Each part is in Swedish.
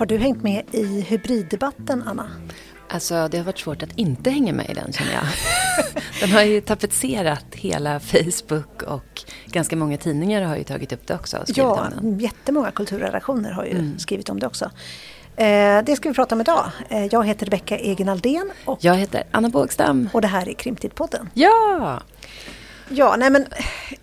Har du hängt med i hybriddebatten, Anna? Alltså, det har varit svårt att inte hänga med i den, känner jag. Den har ju tapetserat hela Facebook och ganska många tidningar har ju tagit upp det också. Ja, jättemånga kulturredaktioner har ju mm. skrivit om det också. Eh, det ska vi prata om idag. Eh, jag heter Rebecka Egen Aldén. Och jag heter Anna Bågstam. Och det här är Krimtidpodden. Ja! Ja, nej men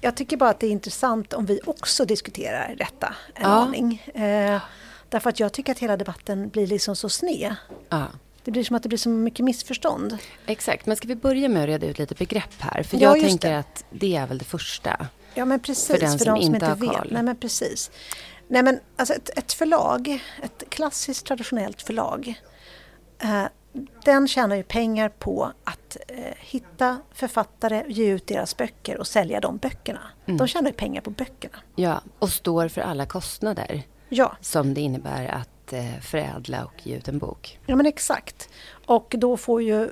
jag tycker bara att det är intressant om vi också diskuterar detta en ja. aning. Eh, därför att jag tycker att hela debatten blir liksom så sned. Ja. Det blir som att det blir så mycket missförstånd. Exakt, men ska vi börja med att reda ut lite begrepp här? För ja, jag tänker det. att det är väl det första. Ja, men precis. För den för som, de som inte, inte vet. Nej, men precis. Nej, men alltså ett, ett förlag, ett klassiskt traditionellt förlag, eh, den tjänar ju pengar på att eh, hitta författare, ge ut deras böcker och sälja de böckerna. Mm. De tjänar ju pengar på böckerna. Ja, och står för alla kostnader ja. som det innebär att Eh, förädla och ge ut en bok. Ja men exakt. Och då får ju eh,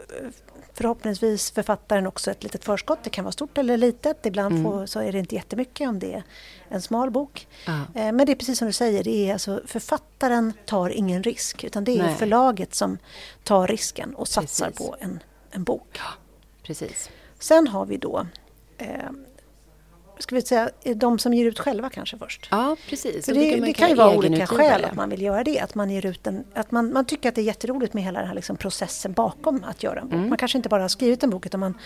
förhoppningsvis författaren också ett litet förskott. Det kan vara stort eller litet. Ibland mm. får, så är det inte jättemycket om det är en smal bok. Ah. Men det är precis som du säger, det är alltså, författaren tar ingen risk utan det är Nej. förlaget som tar risken och satsar precis. på en, en bok. Ja, precis. Sen har vi då eh, ska vi säga, de som ger ut själva kanske först. Ja, precis. För det, det kan ju vara olika skäl att man vill göra det. Att man, ger ut en, att man, man tycker att det är jätteroligt med hela den här liksom processen bakom att göra en bok. Mm. Man kanske inte bara har skrivit en bok utan man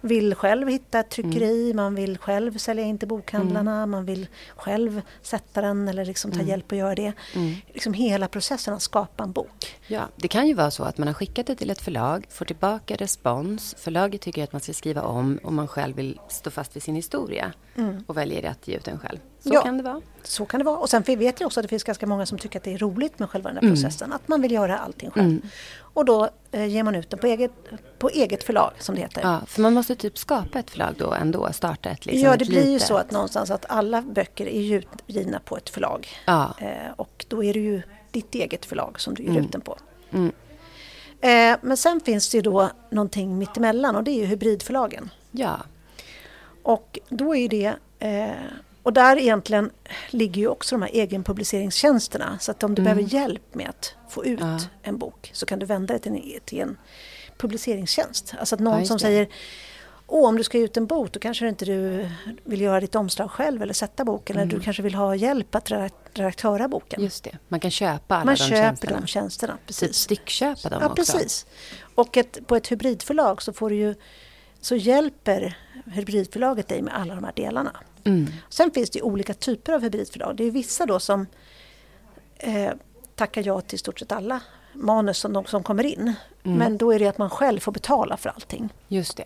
vill själv hitta ett tryckeri, mm. man vill själv sälja in till bokhandlarna, mm. man vill själv sätta den eller liksom ta mm. hjälp att göra det. Mm. Liksom hela processen att skapa en bok. Ja, det kan ju vara så att man har skickat det till ett förlag, får tillbaka respons, förlaget tycker att man ska skriva om och man själv vill stå fast vid sin historia mm. och väljer att ge ut den själv. Så ja, kan det vara. Så kan det vara. Och sen vet jag också att det finns ganska många som tycker att det är roligt med själva den här mm. processen. Att man vill göra allting själv. Mm. Och då eh, ger man ut den på eget, på eget förlag som det heter. Ja, för man måste typ skapa ett förlag då ändå, starta ett liksom, Ja, det blir litet. ju så att någonstans att alla böcker är utgivna på ett förlag. Ja. Eh, och då är det ju ditt eget förlag som du ger mm. ut den på. Mm. Eh, men sen finns det ju då någonting mittemellan och det är ju hybridförlagen. Ja. Och då är det eh, och där egentligen ligger ju också de här egenpubliceringstjänsterna. Så att om du mm. behöver hjälp med att få ut ja. en bok så kan du vända dig till en, till en publiceringstjänst. Alltså att någon ja, som säger Åh, om du ska ge ut en bok då kanske inte du vill göra ditt omslag själv eller sätta boken. Mm. Eller du mm. kanske vill ha hjälp att redaktöra boken. Just det, man kan köpa alla man de köper tjänsterna. de tjänsterna. Typ precis. Styckköpa dem ja, också. Precis. Och ett, på ett hybridförlag så får du ju så hjälper hybridförlaget dig med alla de här delarna. Mm. Sen finns det olika typer av hybridförlag. Det är vissa då som eh, tackar ja till stort sett alla manus som, de, som kommer in. Mm. Men då är det att man själv får betala för allting. Just det.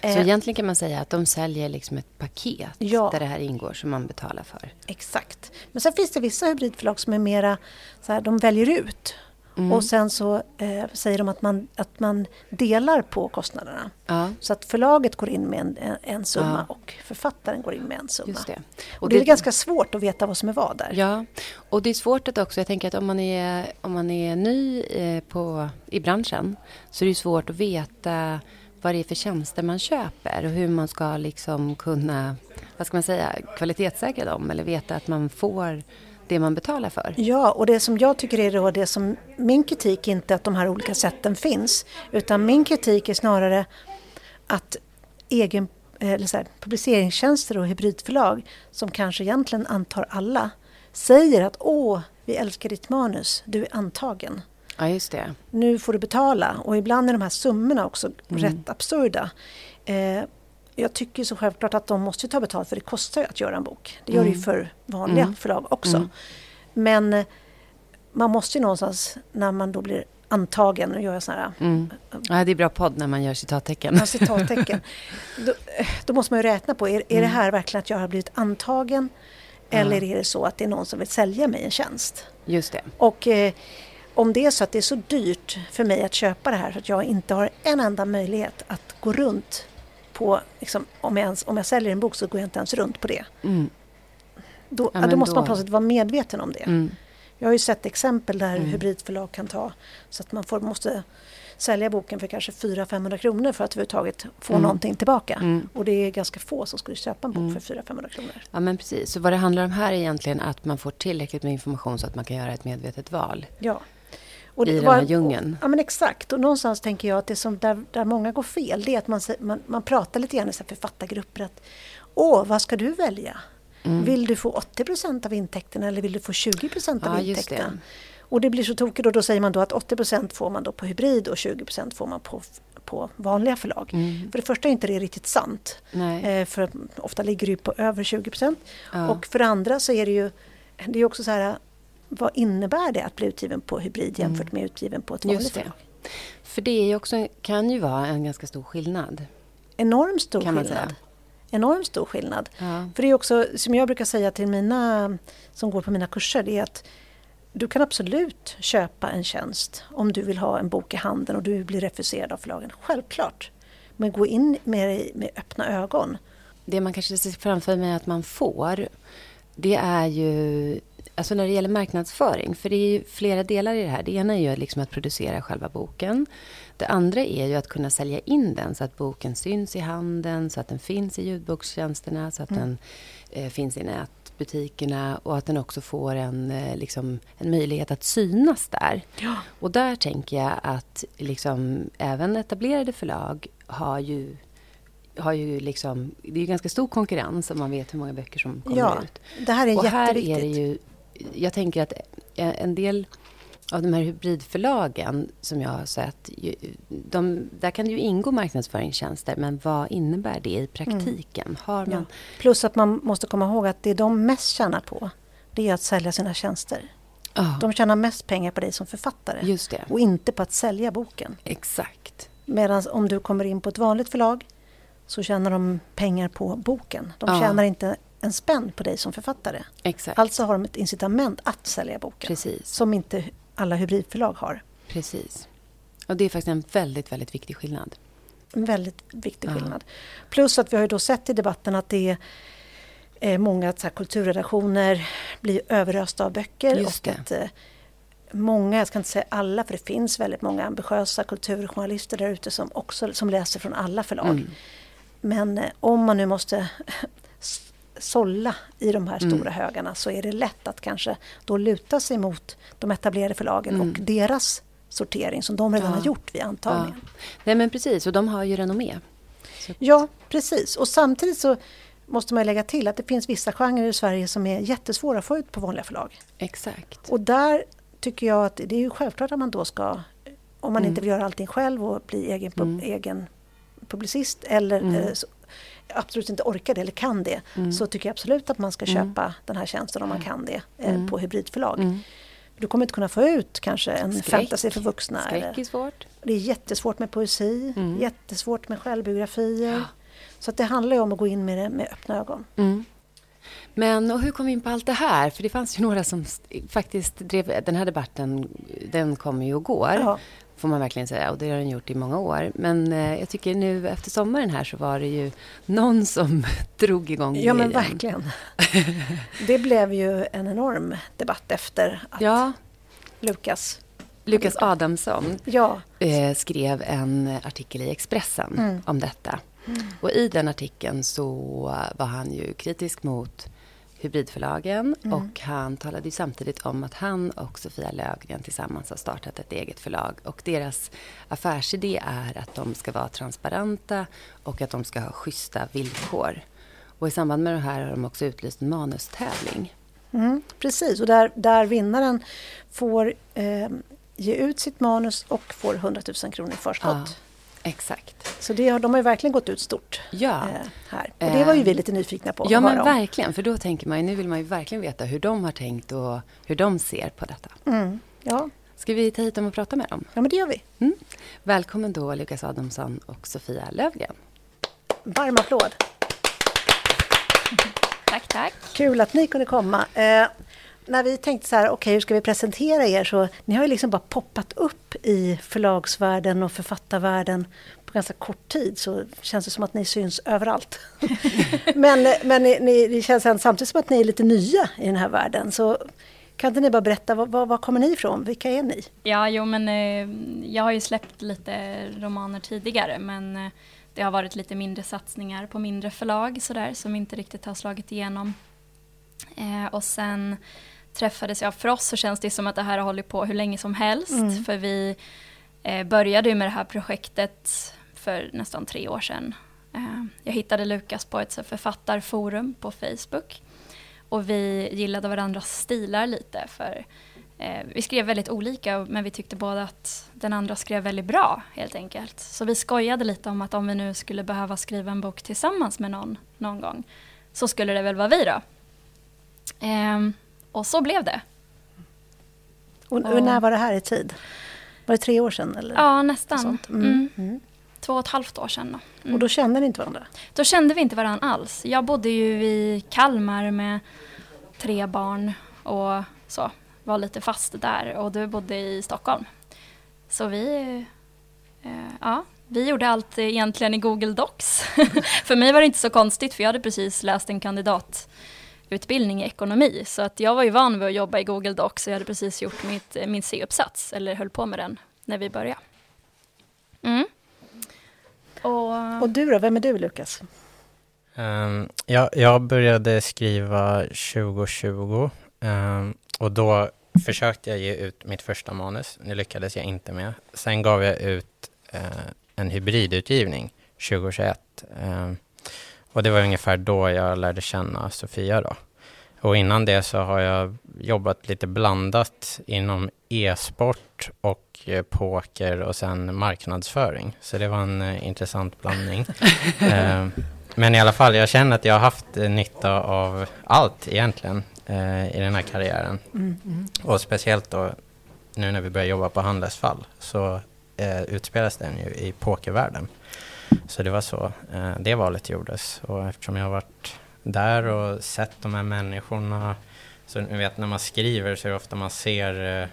Så eh, egentligen kan man säga att de säljer liksom ett paket ja, där det här ingår som man betalar för. Exakt. Men sen finns det vissa hybridförlag som är mera så här, de väljer ut Mm. Och sen så eh, säger de att man, att man delar på kostnaderna. Ja. Så att förlaget går in med en, en summa ja. och författaren går in med en summa. Det. Och, och det, det, är ganska svårt att veta vad som är vad där. Ja, och det är svårt att också, jag tänker att om man är, om man är ny eh, på, i branschen så är det svårt att veta vad det är för tjänster man köper och hur man ska liksom kunna, vad ska man säga, kvalitetssäkra dem eller veta att man får det man betalar för. Ja, och det som jag tycker är då det som min kritik inte att de här olika sätten finns, utan min kritik är snarare att egen, eller så här, publiceringstjänster och hybridförlag som kanske egentligen antar alla säger att åh, vi älskar ditt manus, du är antagen. Ja, just det. Nu får du betala och ibland är de här summorna också mm. rätt absurda. Eh, jag tycker så självklart att de måste ta betalt för det kostar ju att göra en bok. Det gör det ju mm. för vanliga mm. förlag också. Mm. Men eh, man måste ju någonstans när man då blir antagen, nu gör jag sådana här... Mm. Ja, det är bra podd när man gör citattecken. Ja, citattecken. då, eh, då, måste man ju räkna på, är, är det mm. här verkligen att jag har blivit antagen? Eller är det så att det är någon som vill sälja mig en tjänst? Just det. Och eh, om det är så att det är så dyrt för mig att köpa det här så att jag inte har en enda möjlighet att gå runt på, liksom, om, jag ens, om jag säljer en bok så går jag inte ens runt på det. Mm. Då, ja, då måste då... man på något sätt vara medveten om det. Mm. Jag har ju sett exempel där mm. hybridförlag kan ta så att man får, måste sälja boken för kanske 400-500 kronor för att överhuvudtaget få Mm. någonting tillbaka. Mm. Och det är ganska få som skulle köpa en bok Mm. för 400-500 kronor. Ja, men precis. Så vad det handlar om här är egentligen att man får tillräckligt med information så att man kan göra ett medvetet val Ja. Och i den här djungeln. Ja men exakt. Och någonstans tänker jag att det som där, där många går fel det är att man, man, man pratar lite grann i författargrupper att Åh, vad ska du välja? Mm. Vill du få 80% av intäkterna eller vill du få 20% av Ja, intäkterna? det. Och det blir så tokigt och då säger man då att 80% får man då på hybrid och 20% får man på, på vanliga förlag. Mm. För det första är inte det riktigt sant. Nej. Eh, för ofta ligger det på över 20 Ja. Och för det andra så är det ju det är också så här vad innebär det att bli utgiven på hybrid jämfört med utgiven på ett vanligt Mm. Förlag? För det är också, kan ju vara en ganska stor skillnad. Enormt stor Kan man skillnad. säga. Enormt stor skillnad. Ja. För det är också, som jag brukar säga till mina som går på mina kurser, det är att du kan absolut köpa en tjänst om du vill ha en bok i handen och du blir refuserad av förlagen. Självklart. Men gå in med det med öppna ögon. Det man kanske ser framför mig att man får, det är ju, alltså när det gäller marknadsföring, för det är ju flera delar i det här. Det ena är ju liksom att producera själva boken. Det andra är ju att kunna sälja in den så att boken syns i handeln, så att den finns i ljudbokstjänsterna, så att den eh, finns i nätbutikerna och att den också får en, eh, liksom, en möjlighet att synas där. Ja. Och där tänker jag att liksom, även etablerade förlag har ju har ju liksom, det är ju ganska stor konkurrens om man vet hur många böcker som kommer Ja, ut. det här är Och här är det ju, jag tänker att en del av de här hybridförlagen som jag har sett, de, där kan det ju ingå marknadsföringstjänster, men vad innebär det i praktiken? Har Ja. man, Plus att man måste komma ihåg att det de mest tjänar på det är att sälja sina tjänster. ja, De tjänar mest pengar på dig som författare just det, och inte på att sälja boken. exakt. Medan om du kommer in på ett vanligt förlag så tjänar de pengar på boken. De Ja. tjänar inte en spänn på dig som författare. Exakt, Alltså har de ett incitament att sälja boken. precis. Som inte alla hybridförlag har. Precis. Och det är faktiskt en väldigt, väldigt viktig skillnad. En väldigt viktig Ja. skillnad. Plus att vi har ju då sett i debatten att det är eh, många så här, kulturredaktioner blir överösta av böcker. Just och det. att eh, många, jag ska inte säga alla, för det finns väldigt många ambitiösa kulturjournalister där ute som också som läser från alla förlag. Mm. Men eh, om man nu måste sålla i de här Mm. stora högarna så är det lätt att kanske då luta sig mot de etablerade förlagen Mm. och deras sortering som de redan Ja. har gjort vid antagningen. Nej men precis, och de har ju renommé. Så, Ja, precis. Och samtidigt så måste man lägga till att det finns vissa genrer i Sverige som är jättesvåra att få ut på vanliga förlag. exakt. Och där tycker jag att det är ju självklart att man då ska, om man Mm. inte vill göra allting själv och bli egen, pub- Mm. egen publicist eller Mm. eh, absolut inte orkar det eller kan det, Mm. så tycker jag absolut att man ska Mm. köpa den här tjänsten om man kan det eh, Mm. på hybridförlag. Mm. Du kommer inte kunna få ut kanske en Skräck. fantasy för vuxna. Skräck Eller, är svårt. det är jättesvårt med poesi, Mm. jättesvårt med självbiografier. Ja. Så att det handlar om att gå in med det med öppna ögon. Men och hur kom vi in på allt det här? För det fanns ju några som faktiskt drev... Den här debatten, den kommer ju och går. Ja, Får man verkligen säga. Och det har den gjort i många år. Men eh, jag tycker nu efter sommaren här så var det ju någon som drog igång ja men grejen. verkligen. Det blev ju en enorm debatt efter att Ja, Lukas Lukas Adamsson Ja, eh, skrev en artikel i Expressen Mm. om detta. Och i den artikeln så var han ju kritisk mot hybridförlagen Mm. och han talade ju samtidigt om att han och Sofia Lövgren tillsammans har startat ett eget förlag och deras affärsidé är att de ska vara transparenta och att de ska ha schyssta villkor. Och i samband med det här har de också utlyst en manustävling. mm, precis. Och där, där vinnaren får eh, ge ut sitt manus och får 100 000 kronor i förskott. Ja, exakt. Så det har, de har ju verkligen gått ut stort Ja. eh, här. Och det var ju vi lite nyfikna på Ja, men om. verkligen. För då tänker man ju, nu vill man ju verkligen veta hur de har tänkt och hur de ser på detta. Mm, ja. Ska vi ta hit dem och prata med dem? ja, men det gör vi. Mm. Välkommen då Lukas Adamsson och Sofia Lövgren. Varm applåd. Tack, tack. Kul att ni kunde komma. När vi tänkte så här, okej hur ska vi presentera er? Så ni har ju liksom bara poppat upp i förlagsvärlden och författarvärlden på ganska kort tid. Så känns det som att ni syns överallt. men men ni, ni, det känns samtidigt som att ni är lite nya i den här världen. Så Kan inte ni bara berätta, var, var, kommer ni ifrån? Vilka är ni? Ja, jo men eh, jag har ju släppt lite romaner tidigare men eh, det har varit lite mindre satsningar på mindre förlag sådär som inte riktigt har slagit igenom. Eh, och sen träffades jag, för oss så känns det som att det här har hållit på hur länge som helst mm. för vi eh, började ju med det här projektet för nästan tre år sedan. Eh, jag hittade Lukas på ett författarforum på Facebook och vi gillade varandras stilar lite för eh, vi skrev väldigt olika men vi tyckte båda att den andra skrev väldigt bra helt enkelt. Så vi skojade lite om att om vi nu skulle behöva skriva en bok tillsammans med någon någon gång så skulle det väl vara vi då. Och så blev det. Och, och, när var det här i tid? Var det tre år sedan? Eller? Ja, nästan. Mm. Mm. Mm. Två och ett halvt år sedan. Då. Mm. Och då kände ni inte varandra? Då kände vi inte varandra alls. Jag bodde ju i Kalmar med tre barn och så. Var lite fast där och du bodde i Stockholm. Så vi, eh, ja, vi gjorde allt egentligen i Google Docs. för mig var det inte så konstigt för jag hade precis läst en kandidatutbildning i ekonomi. Så att jag var ju van vid att jobba i Google Docs och jag hade precis gjort mitt, min C-uppsats, eller höll på med den när vi började. Mm. Och, och du då, vem är du Lukas? Um, jag, jag började skriva 2020 um, och då försökte jag ge ut mitt första manus. Det lyckades jag inte med. Sen gav jag ut uh, en hybridutgivning 2021. Um, och det var ungefär då jag lärde känna Sofia då. Och innan det så har jag jobbat lite blandat inom e-sport och eh, poker och sen marknadsföring. Så det var en uh, intressant blandning. uh, men i alla fall, jag känner att jag har haft nytta av allt egentligen i den här karriären. Mm, mm. Och speciellt då nu när vi börjar jobba på Handelsfall så utspelas den ju i pokervärlden. Så det var så eh, det valet gjordes. Och eftersom jag har varit där och sett de här människorna. Så ni vet när man skriver så är det ofta man ser eh,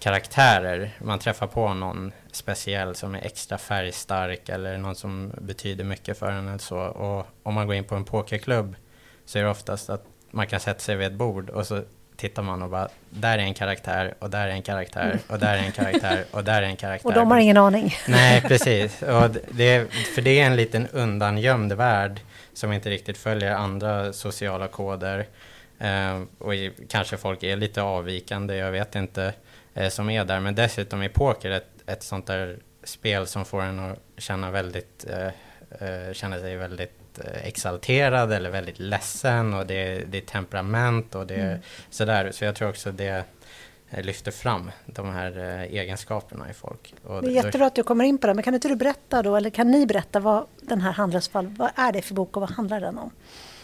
karaktärer. Man träffar på någon speciell som är extra färgstark eller någon som betyder mycket för en. Eller så. Och om man går in på en pokerklubb så är det oftast att man kan sätta sig vid ett bord och så tittar man och bara, där är en karaktär och där är en karaktär och där är en karaktär och där är en karaktär. Och de har ingen aning. Nej, precis. Och det, för det är en liten undangömd värld som inte riktigt följer andra sociala koder. Eh, och i, kanske folk är lite avvikande, jag vet inte, eh, som är där. Men dessutom är poker ett, ett sånt där spel som får en att känna, väldigt, eh, eh känna sig väldigt eh, exalterad eller väldigt ledsen och det, det är temperament och det mm. sådär. Så jag tror också det Eh, lyfter fram de här eh, egenskaperna i folk. Och det är jättebra att du kommer in på det, men kan inte du berätta då, eller kan ni berätta vad den här Handelsfall, vad är det för bok och vad handlar den om?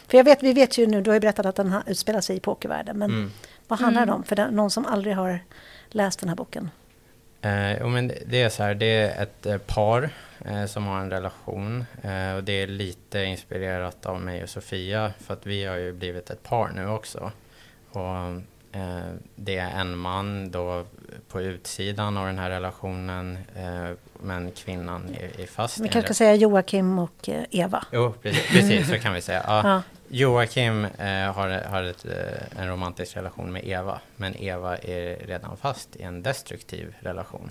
För jag vet, vi vet ju nu, du har ju berättat att den utspelar sig i pokervärlden, men mm. vad handlar mm. den om för den, någon som aldrig har läst den här boken? Eh, men det är så här, det är ett eh, par eh, som har en relation eh, och det är lite inspirerat av mig och Sofia för att vi har ju blivit ett par nu också. Och Eh, det är en man då på utsidan av den här relationen eh, men kvinnan är, är fast. Vi kanske ska säga Joakim och Eva. Jo, precis, precis så kan vi säga. Ja. Joakim eh, har, har ett, eh, en romantisk relation med Eva men Eva är redan fast i en destruktiv relation.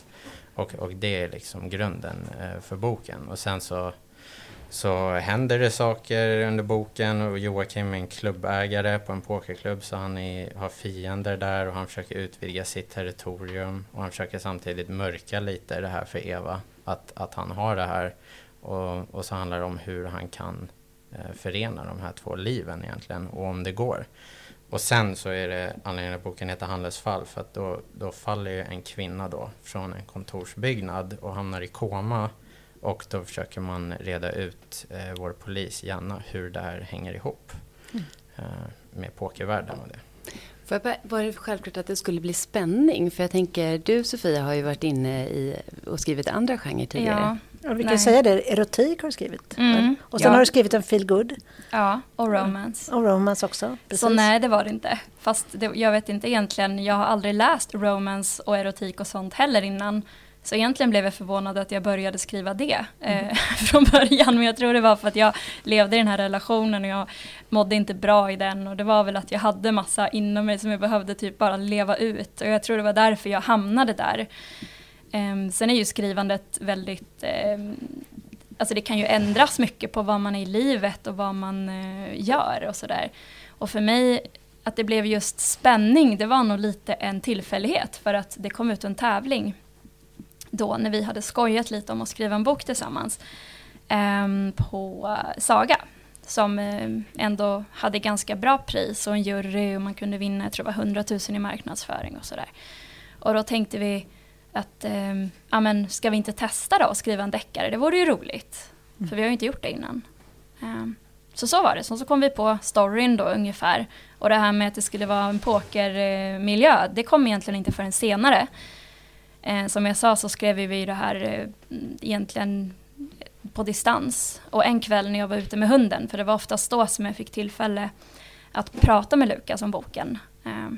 Och, och det är liksom grunden eh, för boken. Och sen så så händer det saker under boken och Joakim är en klubbägare på en pokerklubb så han är, har fiender där och han försöker utvidga sitt territorium och han försöker samtidigt mörka lite det här för Eva, att, att han har det här. Och, och så handlar det om hur han kan eh, förena de här två liven egentligen och om det går. Och sen så är det anledningen att boken heter Handelsfall för att då, då faller ju en kvinna då från en kontorsbyggnad och hamnar i koma och då försöker man reda ut, eh, vår polis Janna, hur det här hänger ihop mm. eh, med pokervärlden och det. Var det självklart att det skulle bli spänning? För jag tänker, du Sofia har ju varit inne i och skrivit andra genrer tidigare. Ja, och vi kan säga det, erotik har du skrivit. Mm, och sen ja. har du skrivit en feel good. Ja, och romance. Och romance också. Precis. Så nej, det var det inte. Fast det, jag vet inte egentligen, jag har aldrig läst romance och erotik och sånt heller innan. Så egentligen blev jag förvånad att jag började skriva det eh, mm. från början. Men jag tror det var för att jag levde i den här relationen och jag mådde inte bra i den. Och det var väl att jag hade massa inom mig som jag behövde typ bara leva ut. Och jag tror det var därför jag hamnade där. Eh, sen är ju skrivandet väldigt eh, Alltså det kan ju ändras mycket på vad man är i livet och vad man eh, gör och sådär. Och för mig att det blev just spänning, det var nog lite en tillfällighet för att det kom ut en tävling då när vi hade skojat lite om att skriva en bok tillsammans eh, på Saga som eh, ändå hade ganska bra pris och en jury och man kunde vinna, jag tror det var 100 000 i marknadsföring och sådär. Och då tänkte vi att, eh, ja men ska vi inte testa då att skriva en deckare, det vore ju roligt. Mm. För vi har ju inte gjort det innan. Um, så så var det. Så, så kom vi på storyn då ungefär. Och det här med att det skulle vara en pokermiljö, det kom egentligen inte förrän senare. Eh, som jag sa så skrev vi det här eh, egentligen på distans. Och en kväll när jag var ute med hunden, för det var oftast då som jag fick tillfälle att prata med Lukas om boken. Eh,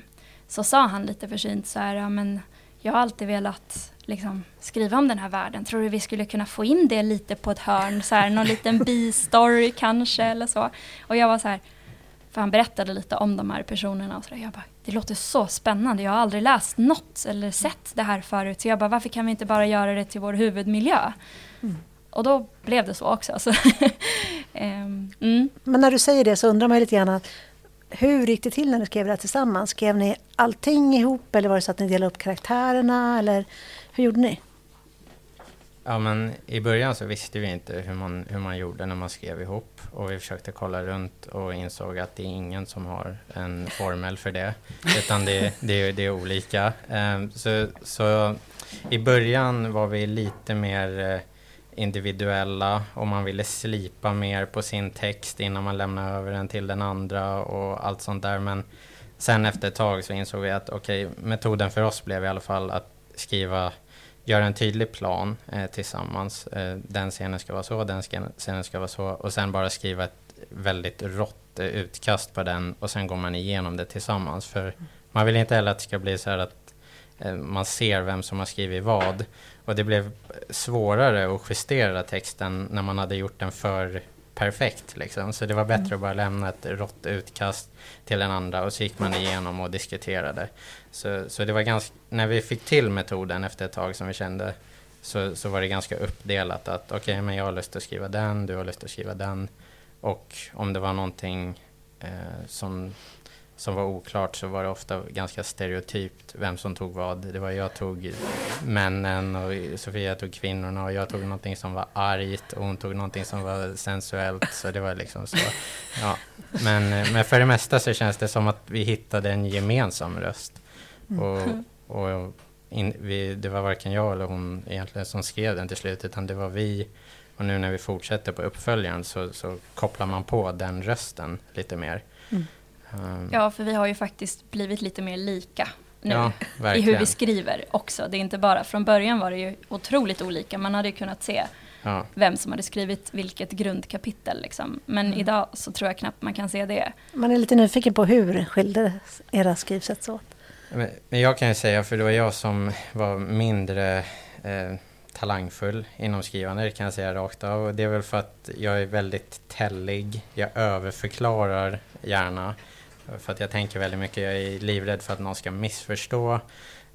så sa han lite försynt så här, ja men jag har alltid velat liksom, skriva om den här världen. Tror du vi skulle kunna få in det lite på ett hörn, så här, någon liten bi-story kanske eller så. Och jag var så här, för han berättade lite om de här personerna och så där. Jag bara, det låter så spännande. Jag har aldrig läst något eller sett det här förut. Så jag bara, varför kan vi inte bara göra det till vår huvudmiljö? Mm. Och då blev det så också. Så um, mm. Men när du säger det så undrar man lite grann hur gick det till när ni skrev det här tillsammans? Skrev ni allting ihop eller var det så att ni delade upp karaktärerna? Eller hur gjorde ni? Ja, men i början så visste vi inte hur man, hur man gjorde när man skrev ihop och vi försökte kolla runt och insåg att det är ingen som har en formel för det, utan det, det, det är olika. Ehm, så, så i början var vi lite mer eh, individuella och man ville slipa mer på sin text innan man lämnade över den till den andra och allt sånt där. Men sen efter ett tag så insåg vi att okej, okay, metoden för oss blev i alla fall att skriva göra en tydlig plan eh, tillsammans. Eh, den scenen ska vara så, den scenen ska vara så och sen bara skriva ett väldigt rått eh, utkast på den och sen går man igenom det tillsammans. För man vill inte heller att det ska bli så här att eh, man ser vem som har skrivit vad. Och det blev svårare att justera texten när man hade gjort den för perfekt. Liksom. Så det var bättre mm. att bara lämna ett rått utkast till den andra och så gick man igenom och diskuterade. Så, så det var ganska, när vi fick till metoden efter ett tag som vi kände så, så var det ganska uppdelat att okej, okay, men jag har lust att skriva den, du har lust att skriva den. Och om det var någonting eh, som som var oklart så var det ofta ganska stereotypt vem som tog vad. Det var jag tog männen och Sofia tog kvinnorna och jag tog någonting som var argt och hon tog någonting som var sensuellt. Så det var liksom så. Ja. Men, men för det mesta så känns det som att vi hittade en gemensam röst. Och, och in, vi, det var varken jag eller hon egentligen som skrev den till slut utan det var vi och nu när vi fortsätter på uppföljaren så, så kopplar man på den rösten lite mer. Mm. Um, ja, för vi har ju faktiskt blivit lite mer lika nu ja, i hur vi skriver också. Det är inte bara, från början var det ju otroligt olika. Man hade ju kunnat se ja. vem som hade skrivit vilket grundkapitel. Liksom. Men mm. idag så tror jag knappt man kan se det. Man är lite nyfiken på hur skilde era skrivsätt åt? Men, men jag kan ju säga, för det var jag som var mindre eh, talangfull inom skrivande, det kan jag säga rakt av. Och det är väl för att jag är väldigt tällig. Jag överförklarar gärna. För att jag tänker väldigt mycket, jag är livrädd för att någon ska missförstå.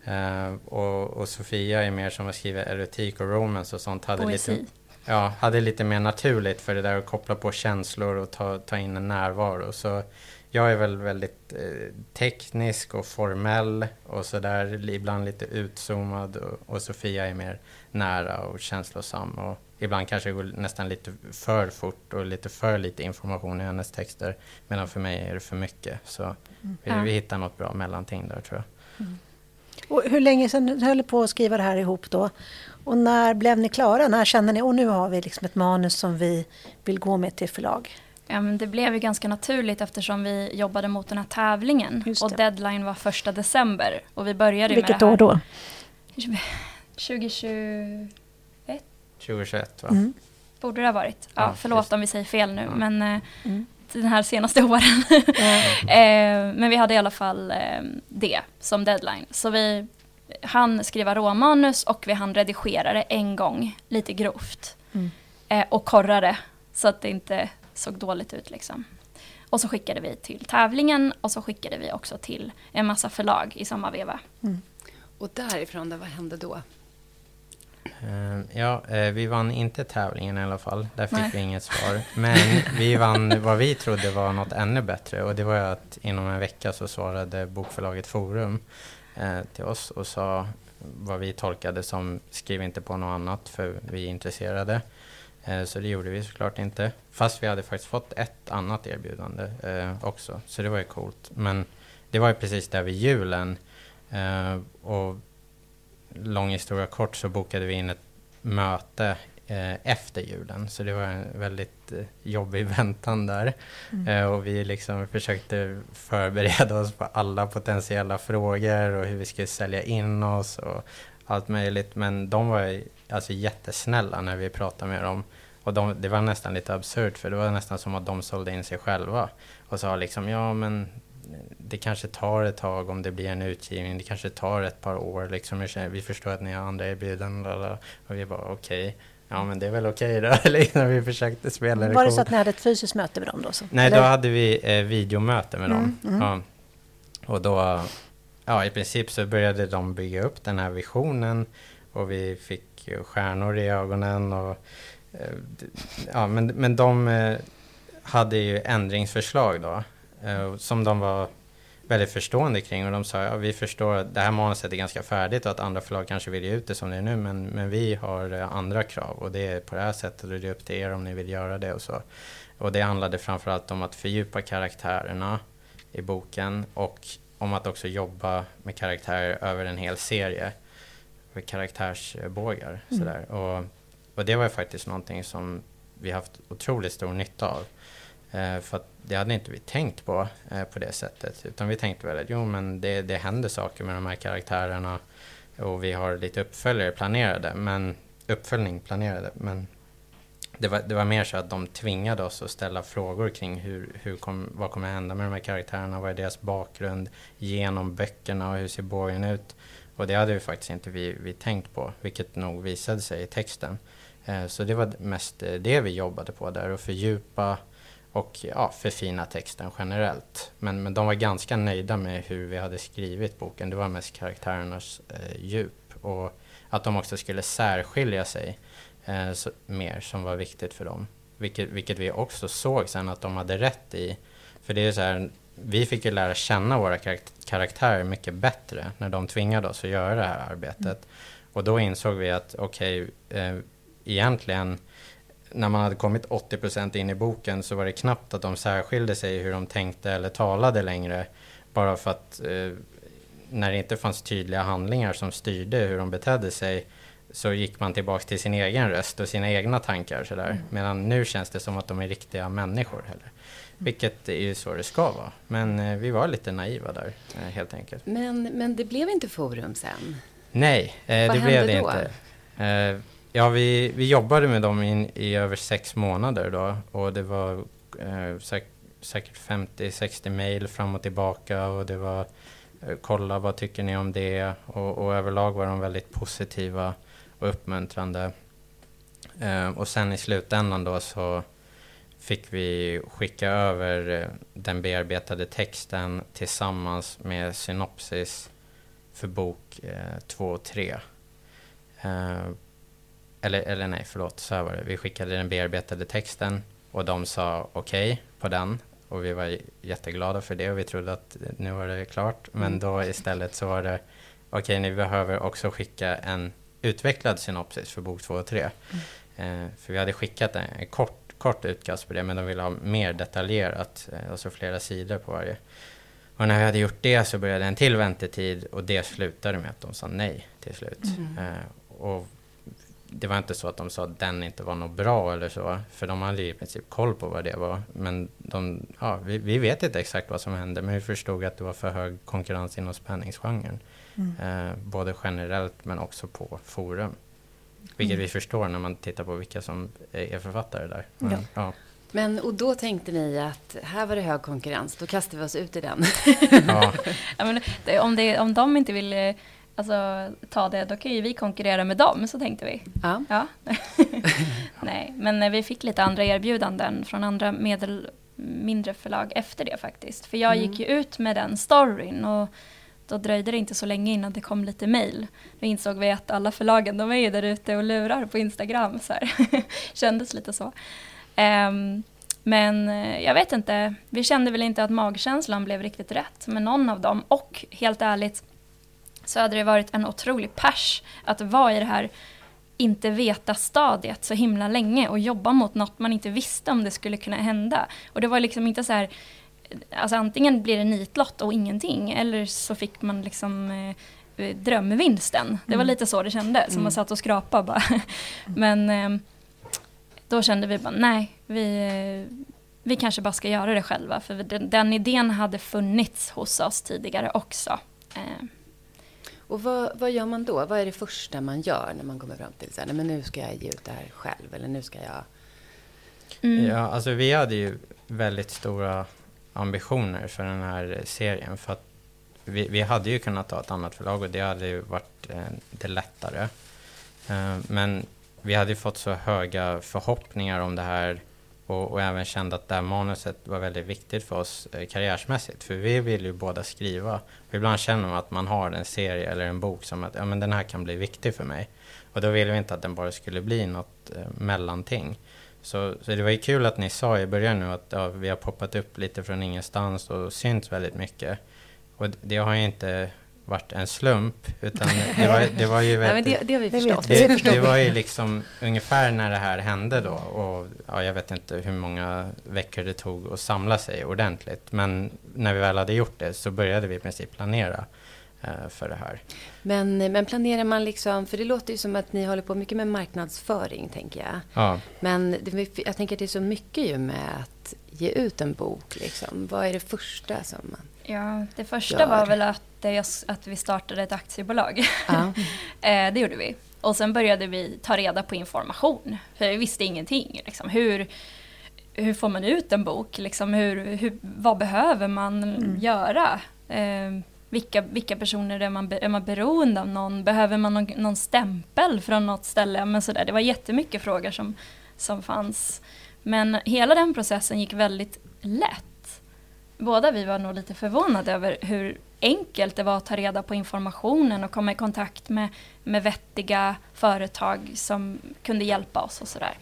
Uh, och, och, Sofia är mer som att skriva erotik och romance och sånt. Hade lite, ja, hade lite mer naturligt för det där att koppla på känslor och ta, ta in en närvaro. Så jag är väl väldigt eh, teknisk och formell och sådär, ibland lite utzoomad och, och, Sofia är mer nära och känslosam. Och ibland kanske det går nästan lite för fort och lite för lite information i hennes texter. Medan för mig är det för mycket. Så mm. vi, vi hittar något bra mellanting där tror jag. Mm. Och hur länge sedan höll ni på att skriva det här ihop då? Och när blev ni klara? När kände ni, och nu har vi liksom ett manus som vi vill gå med till förlag? Ja, men det blev ju ganska naturligt eftersom vi jobbade mot den här tävlingen. Och deadline var första december. Och vi började Vilket med det här. år då? 2021? 2021 va? Mm. Borde det ha varit. Ja, ja förlåt just. om vi säger fel nu. Ja. Men eh, mm. den här senaste åren. eh, men vi hade i alla fall eh, det som deadline. Så vi han skriva råmanus och vi hann redigera det en gång, lite grovt. Mm. Eh, och korra det så att det inte såg dåligt ut liksom. Och så skickade vi till tävlingen och så skickade vi också till en massa förlag i samma veva. Och därifrån, då, vad hände då? Eh, Ja, eh, vi vann inte tävlingen i alla fall. Där fick Nej. vi inget svar. Men vi vann vad vi trodde var något ännu bättre. Och det var att inom en vecka så svarade bokförlaget Forum eh, till oss och sa vad vi tolkade som skriv inte på något annat för vi är intresserade. Eh, så det gjorde vi såklart inte. Fast vi hade faktiskt fått ett annat erbjudande också. Så det var ju coolt. Men det var ju precis där vid julen. Och lång historia kort så bokade vi in ett möte eh, efter julen. Så det var en väldigt eh, jobbig väntan där. Eh, och vi liksom försökte förbereda oss på alla potentiella frågor och hur vi skulle sälja in oss och allt möjligt. Men de var alltså jättesnälla när vi pratade med dem. Och de, det var nästan lite absurt för det var nästan som att de sålde in sig själva. Och sa liksom, ja men det kanske tar ett tag om det blir en utgivning. Det kanske tar ett par år. Liksom. Vi förstår att ni har andra erbjudanden. Och vi bara okej. Ja men det är väl okej då. liksom, vi försökte spela det Var det så att ni hade ett fysiskt möte med dem då? Så? Nej, Eller? då hade vi eh, videomöte med dem. Mm, mm. Ja. Och då, ja i princip så började de bygga upp den här visionen och vi fick stjärnor i ögonen och eh, ja, men, men de eh, hade ju ändringsförslag då som de var väldigt förstående kring och de sa ja, vi förstår att det här manuset är ganska färdigt och att andra förlag kanske vill ge ut det som det är nu men, men vi har eh, andra krav och det är på det här sättet och det är upp till er om ni vill göra det och så. Och det handlade framförallt om att fördjupa karaktärerna i boken och om att också jobba med karaktärer över en hel serie. Med karaktärsbågar. Mm. Sådär. Och, och det var faktiskt någonting som vi haft otroligt stor nytta av. Eh, för att det hade inte vi tänkt på eh, på det sättet. Utan vi tänkte väl att jo men det, det händer saker med de här karaktärerna och vi har lite uppföljare planerade. Men uppföljning planerade. Men det var, det var mer så att de tvingade oss att ställa frågor kring hur, hur kom, vad kommer hända med de här karaktärerna, vad är deras bakgrund genom böckerna och hur ser borgen ut? Och det hade vi faktiskt inte vi, vi tänkt på, vilket nog visade sig i texten. Eh, så det var mest det vi jobbade på där, att fördjupa och ja, förfina texten generellt. Men, men de var ganska nöjda med hur vi hade skrivit boken. Det var mest karaktärernas eh, djup och att de också skulle särskilja sig eh, så, mer som var viktigt för dem. Vilket, vilket vi också såg sen att de hade rätt i. För det är så här, vi fick ju lära känna våra karak- karaktärer mycket bättre när de tvingade oss att göra det här arbetet. Och då insåg vi att okej, eh, egentligen när man hade kommit 80% in i boken så var det knappt att de särskilde sig i hur de tänkte eller talade längre. Bara för att eh, när det inte fanns tydliga handlingar som styrde hur de betedde sig så gick man tillbaka till sin egen röst och sina egna tankar. Sådär. Medan nu känns det som att de är riktiga människor. Heller. Vilket är ju så det ska vara. Men eh, vi var lite naiva där, eh, helt enkelt. Men, men det blev inte forum sen. Nej, eh, det blev det då? inte. Ja, vi, vi jobbade med dem in, i över sex månader då och det var eh, säk, säkert 50-60 mejl fram och tillbaka och det var eh, kolla vad tycker ni om det och, och, överlag var de väldigt positiva och uppmuntrande. Eh, och sen i slutändan då så fick vi skicka över eh, den bearbetade texten tillsammans med synopsis för bok eh, 2 och 3 eller, eller nej, förlåt, så här var det. Vi skickade den bearbetade texten och de sa okej på den. Och vi var jätteglada för det och vi trodde att nu var det klart. Men Mm. då istället så var det okej, ni behöver också skicka en utvecklad synopsis för bok två och tre. Eh, för vi hade skickat en, en kort, kort utkast på det, men de ville ha mer detaljerat, eh, alltså flera sidor på varje. Och när vi hade gjort det så började en till väntetid och det slutade med att de sa nej till slut. Mm. Eh, och det var inte så att de sa att den inte var något bra eller så, för de hade ju i princip koll på vad det var. Men de, ja, vi, vi vet inte exakt vad som hände, men vi förstod att det var för hög konkurrens inom spänningsgenren. Eh, både generellt men också på forum. Vilket Mm. vi förstår när man tittar på vilka som är författare där. Men, Ja. ja. Men, och då tänkte ni att här var det hög konkurrens, då kastar vi oss ut i den. Ja, men om, det, om de inte vill eh, alltså, ta det, då kan ju vi konkurrera med dem, så tänkte vi. Ja. Ja. Nej, men eh, vi fick lite andra erbjudanden från andra medel, mindre förlag efter det faktiskt. För jag Mm. gick ju ut med den storyn och då dröjde det inte så länge innan det kom lite mail. Då insåg vi att alla förlagen, de är ju där ute och lurar på Instagram. Så här. Kändes lite så. Ehm, men eh, jag vet inte, vi kände väl inte att magkänslan blev riktigt rätt med någon av dem. Och helt ärligt så hade det varit en otrolig pers att vara i det här inte veta stadiet så himla länge och jobba mot något man inte visste om det skulle kunna hända. Och det var liksom inte så här, alltså antingen blir det nitlott och ingenting eller så fick man liksom eh, drömvinsten. Det var lite så det kändes, som man satt och skrapade bara. Men eh, då kände vi bara, nej, vi, vi kanske bara ska göra det själva. För den, den idén hade funnits hos oss tidigare också. Eh, Och vad, vad gör man då? Vad är det första man gör när man kommer fram till så här, nej, men nu ska jag ge ut det här själv eller nu ska jag... mm. Ja, alltså vi hade ju väldigt stora ambitioner för den här serien. För att vi, vi hade ju kunnat ta ett annat förlag och det hade ju varit eh, det lättare. Eh, men vi hade ju fått så höga förhoppningar om det här och, och även kände att det här manuset var väldigt viktigt för oss eh, karriärsmässigt. För vi vill ju båda skriva. Och ibland känner man att man har en serie eller en bok som att ja, men den här kan bli viktig för mig. Och då ville vi inte att den bara skulle bli något eh, mellanting. Så, så det var ju kul att ni sa i början nu att ja, vi har poppat upp lite från ingenstans och synts väldigt mycket. Och det har ju inte varit en slump, utan det var, det var ju Nej, men väldigt, det, det har vi förstått. vet det, det var ju liksom ungefär när det här hände då och ja, jag vet inte hur många veckor det tog att samla sig ordentligt. Men när vi väl hade gjort det så började vi i princip planera eh, för det här. Men, men planerar man liksom, för det låter ju som att ni håller på mycket med marknadsföring, tänker jag. Ja, Men det, jag tänker att det är så mycket ju med att ge ut en bok. Liksom. Vad är det första som man... Ja, det första Gör. var väl att, det, just- att vi startade ett aktiebolag. Ja. Eh, det gjorde vi. Och sen började vi ta reda på information. För vi visste ingenting. Liksom. Hur, hur får man ut en bok? Liksom, hur, hur, vad behöver man göra? Eh, vilka, vilka personer är man, är man beroende av någon? Behöver man någon, någon stämpel från något ställe? Men sådär. Det var jättemycket frågor som, som fanns. Men hela den processen gick väldigt lätt. Båda vi var nog lite förvånade över hur enkelt det var att ta reda på informationen och komma i kontakt med, med vettiga företag som kunde hjälpa oss och sådär.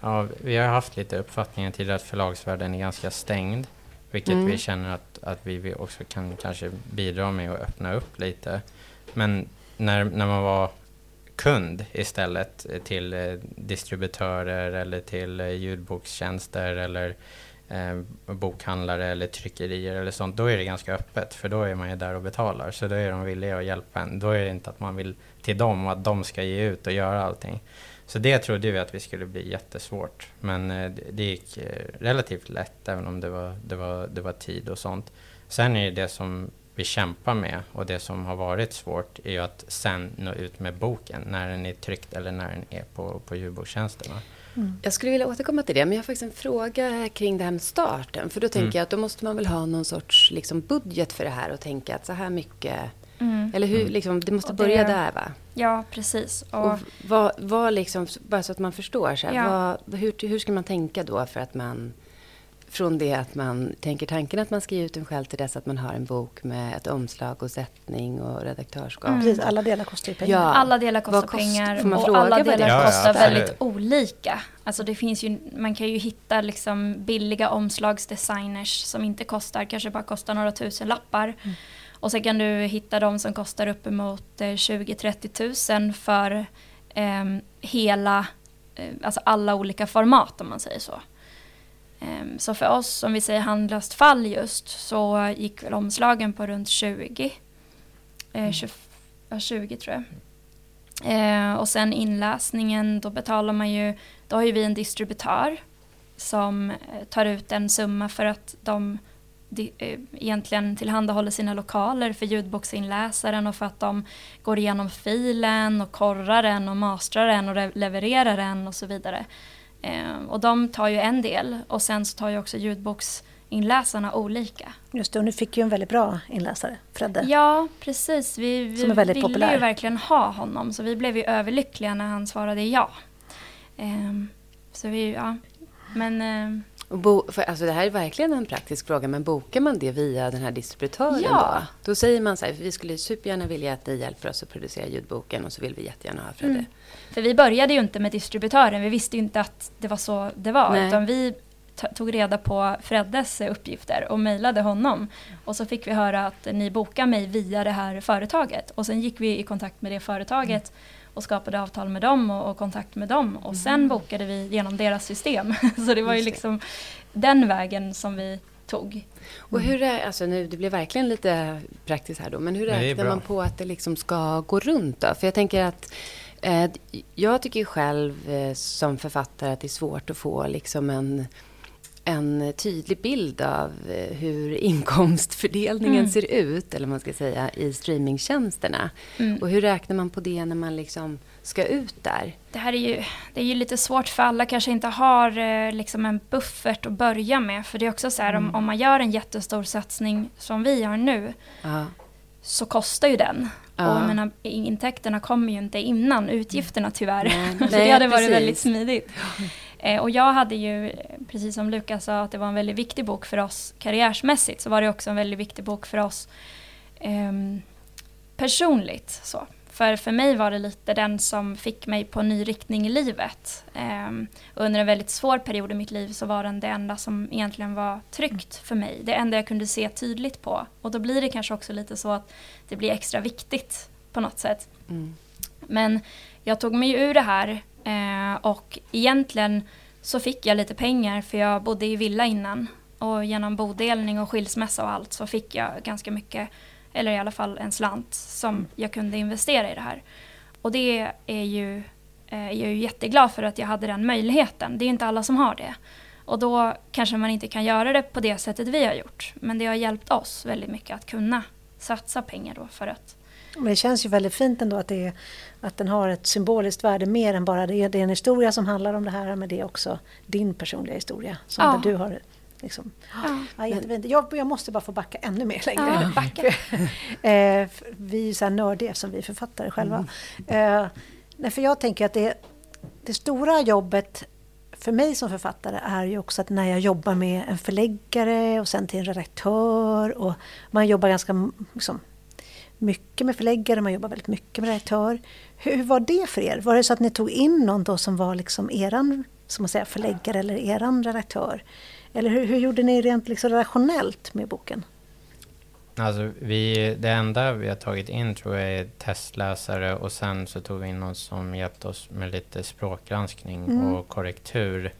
ja, vi har haft lite uppfattningen tidigare att förlagsvärlden är ganska stängd. Vilket Mm. vi känner att, att vi vi också kan kanske bidra med att öppna upp lite. Men när, när man var kund istället eh, till eh, distributörer eller till eh, ljudbokstjänster eller eh, bokhandlare eller tryckerier eller sånt, då är det ganska öppet för då är man ju där och betalar. Så då är de villiga att hjälpa en. Då är det inte att man vill till dem och att de ska ge ut och göra allting. Så det trodde vi att vi skulle bli jättesvårt. Men eh, det, det gick eh, relativt lätt även om det var, det, var, det var tid och sånt. Sen är det det som vi kämpar med och det som har varit svårt är ju att sen nå ut med boken när den är tryckt eller när den är på, på ljudbokstjänsterna. Jag skulle vilja återkomma till det, men jag har faktiskt en fråga kring det här med starten. För då tänker Mm. jag att då måste man väl ha någon sorts liksom, budget för det här och tänka att så här mycket... Mm. Eller hur, Mm. liksom, det måste Och det- börja där va? Ja, precis. Och, Och vad, vad liksom, bara så att man förstår, så här, Ja. vad, hur, hur ska man tänka då för att man... Från det att man tänker tanken att man ska ge ut den själv till dess att man har en bok med ett omslag och sättning och redaktörskap. Mm. Precis, alla delar kostar ju pengar. Ja. alla delar kostar kost- pengar och alla delar Ja, ja, kostar absolut. väldigt olika. Alltså det finns ju, man kan ju hitta liksom billiga omslagsdesigners som inte kostar, kanske bara kostar några tusen lappar. Och sen kan du hitta de som kostar uppemot eh, 20-30 tusen för ehm, hela, eh, alltså alla olika format om man säger så. Ehm, så för oss, om vi säger handlöst fall just, så gick väl omslagen på runt 20. Eh, 20, ja, 20 tror jag. Eh, och sen inläsningen, då betalar man ju, då har ju vi en distributör som eh, tar ut en summa för att de di, eh, egentligen tillhandahåller sina lokaler för ljudboksinläsaren och för att de går igenom filen och korrar den och mastrar den och re- levererar den och så vidare. Eh, och de tar ju en del och sen så tar ju också inläsarna olika. Just det, och nu fick ju en väldigt bra inläsare, Fredde. Ja, precis. Vi, vi Som är väldigt ville populär. ju verkligen ha honom, så vi blev ju överlyckliga när han svarade ja. Ehm, så vi, ja. Men Och bo, för, alltså det här är verkligen en praktisk fråga, men bokar man det via den här distributören Ja. då? Då säger man så här, vi skulle supergärna vilja att ni hjälper oss att producera ljudboken och så vill vi jättegärna ha Fredde. Mm. För vi började ju inte med distributören, vi visste ju inte att det var så det var. Nej. Utan vi tog reda på Freddes eh, uppgifter och mejlade honom. Och så fick vi höra att ni bokar mig via det här företaget. Och sen gick vi i kontakt med det företaget och skapade avtal med dem och, och kontakt med dem. Och sen bokade vi genom deras system. så det var ju liksom den vägen som vi tog. Och hur är, alltså nu, det blir verkligen lite praktiskt här då, men hur räknar man på att det liksom ska gå runt då? För jag tänker att jag tycker själv eh, som författare att det är svårt att få liksom en, en tydlig bild av eh, hur inkomstfördelningen Mm. ser ut, eller man ska säga, i streamingtjänsterna. Mm. Och hur räknar man på det när man liksom ska ut där? Det här är ju, det är ju lite svårt för alla kanske inte har eh, liksom en buffert att börja med. För det är också så här om, om man gör en jättestor satsning som vi gör nu Ja. så kostar ju den. Ja. Och menar, intäkterna kommer ju inte innan utgifterna tyvärr. Nej, så det hade varit precis. väldigt smidigt. Eh, och jag hade ju, eh, precis som Lukas sa, att det var en väldigt viktig bok för oss karriärsmässigt. Så var det också en väldigt viktig bok för oss ehm, personligt. Så. För, för mig var det lite den som fick mig på en ny riktning i livet. Ehm, under en väldigt svår period i mitt liv så var den det enda som egentligen var tryggt för mig. Det enda jag kunde se tydligt på. Och då blir det kanske också lite så att det blir extra viktigt på något sätt. Mm. Men jag tog mig ur det här eh, och egentligen så fick jag lite pengar för jag bodde i villa innan. Och genom bodelning och skilsmässa och allt så fick jag ganska mycket, eller i alla fall en slant som jag kunde investera i det här. Och det är ju, eh, jag är ju jätteglad för att jag hade den möjligheten. Det är inte alla som har det. Och då kanske man inte kan göra det på det sättet vi har gjort. Men det har hjälpt oss väldigt mycket att kunna satsa pengar då för att Men det känns ju väldigt fint ändå att, det är, att den har ett symboliskt värde mer än bara det. Det är en historia som handlar om det här men det är också din personliga historia. Som Ja. du har liksom, ja, ja, jättefint. jag, jag måste bara få backa ännu mer längre. ja, backa. Eh, vi är ju så här nördiga som vi är författare själva. Eh, nej, för jag tänker att det, det stora jobbet för mig som författare är ju också att när jag jobbar med en förläggare och sen till en redaktör och man jobbar ganska liksom, mycket med förläggare, man jobbar väldigt mycket med redaktör. Hur var det för er? Var det så att ni tog in någon då som var liksom eran som man säger, förläggare eller eran redaktör? Eller hur, hur gjorde ni rent liksom relationellt med boken? Alltså, vi, det enda vi har tagit in tror jag är testläsare och sen så tog vi in någon som hjälpte oss med lite språkgranskning Mm. och korrektur.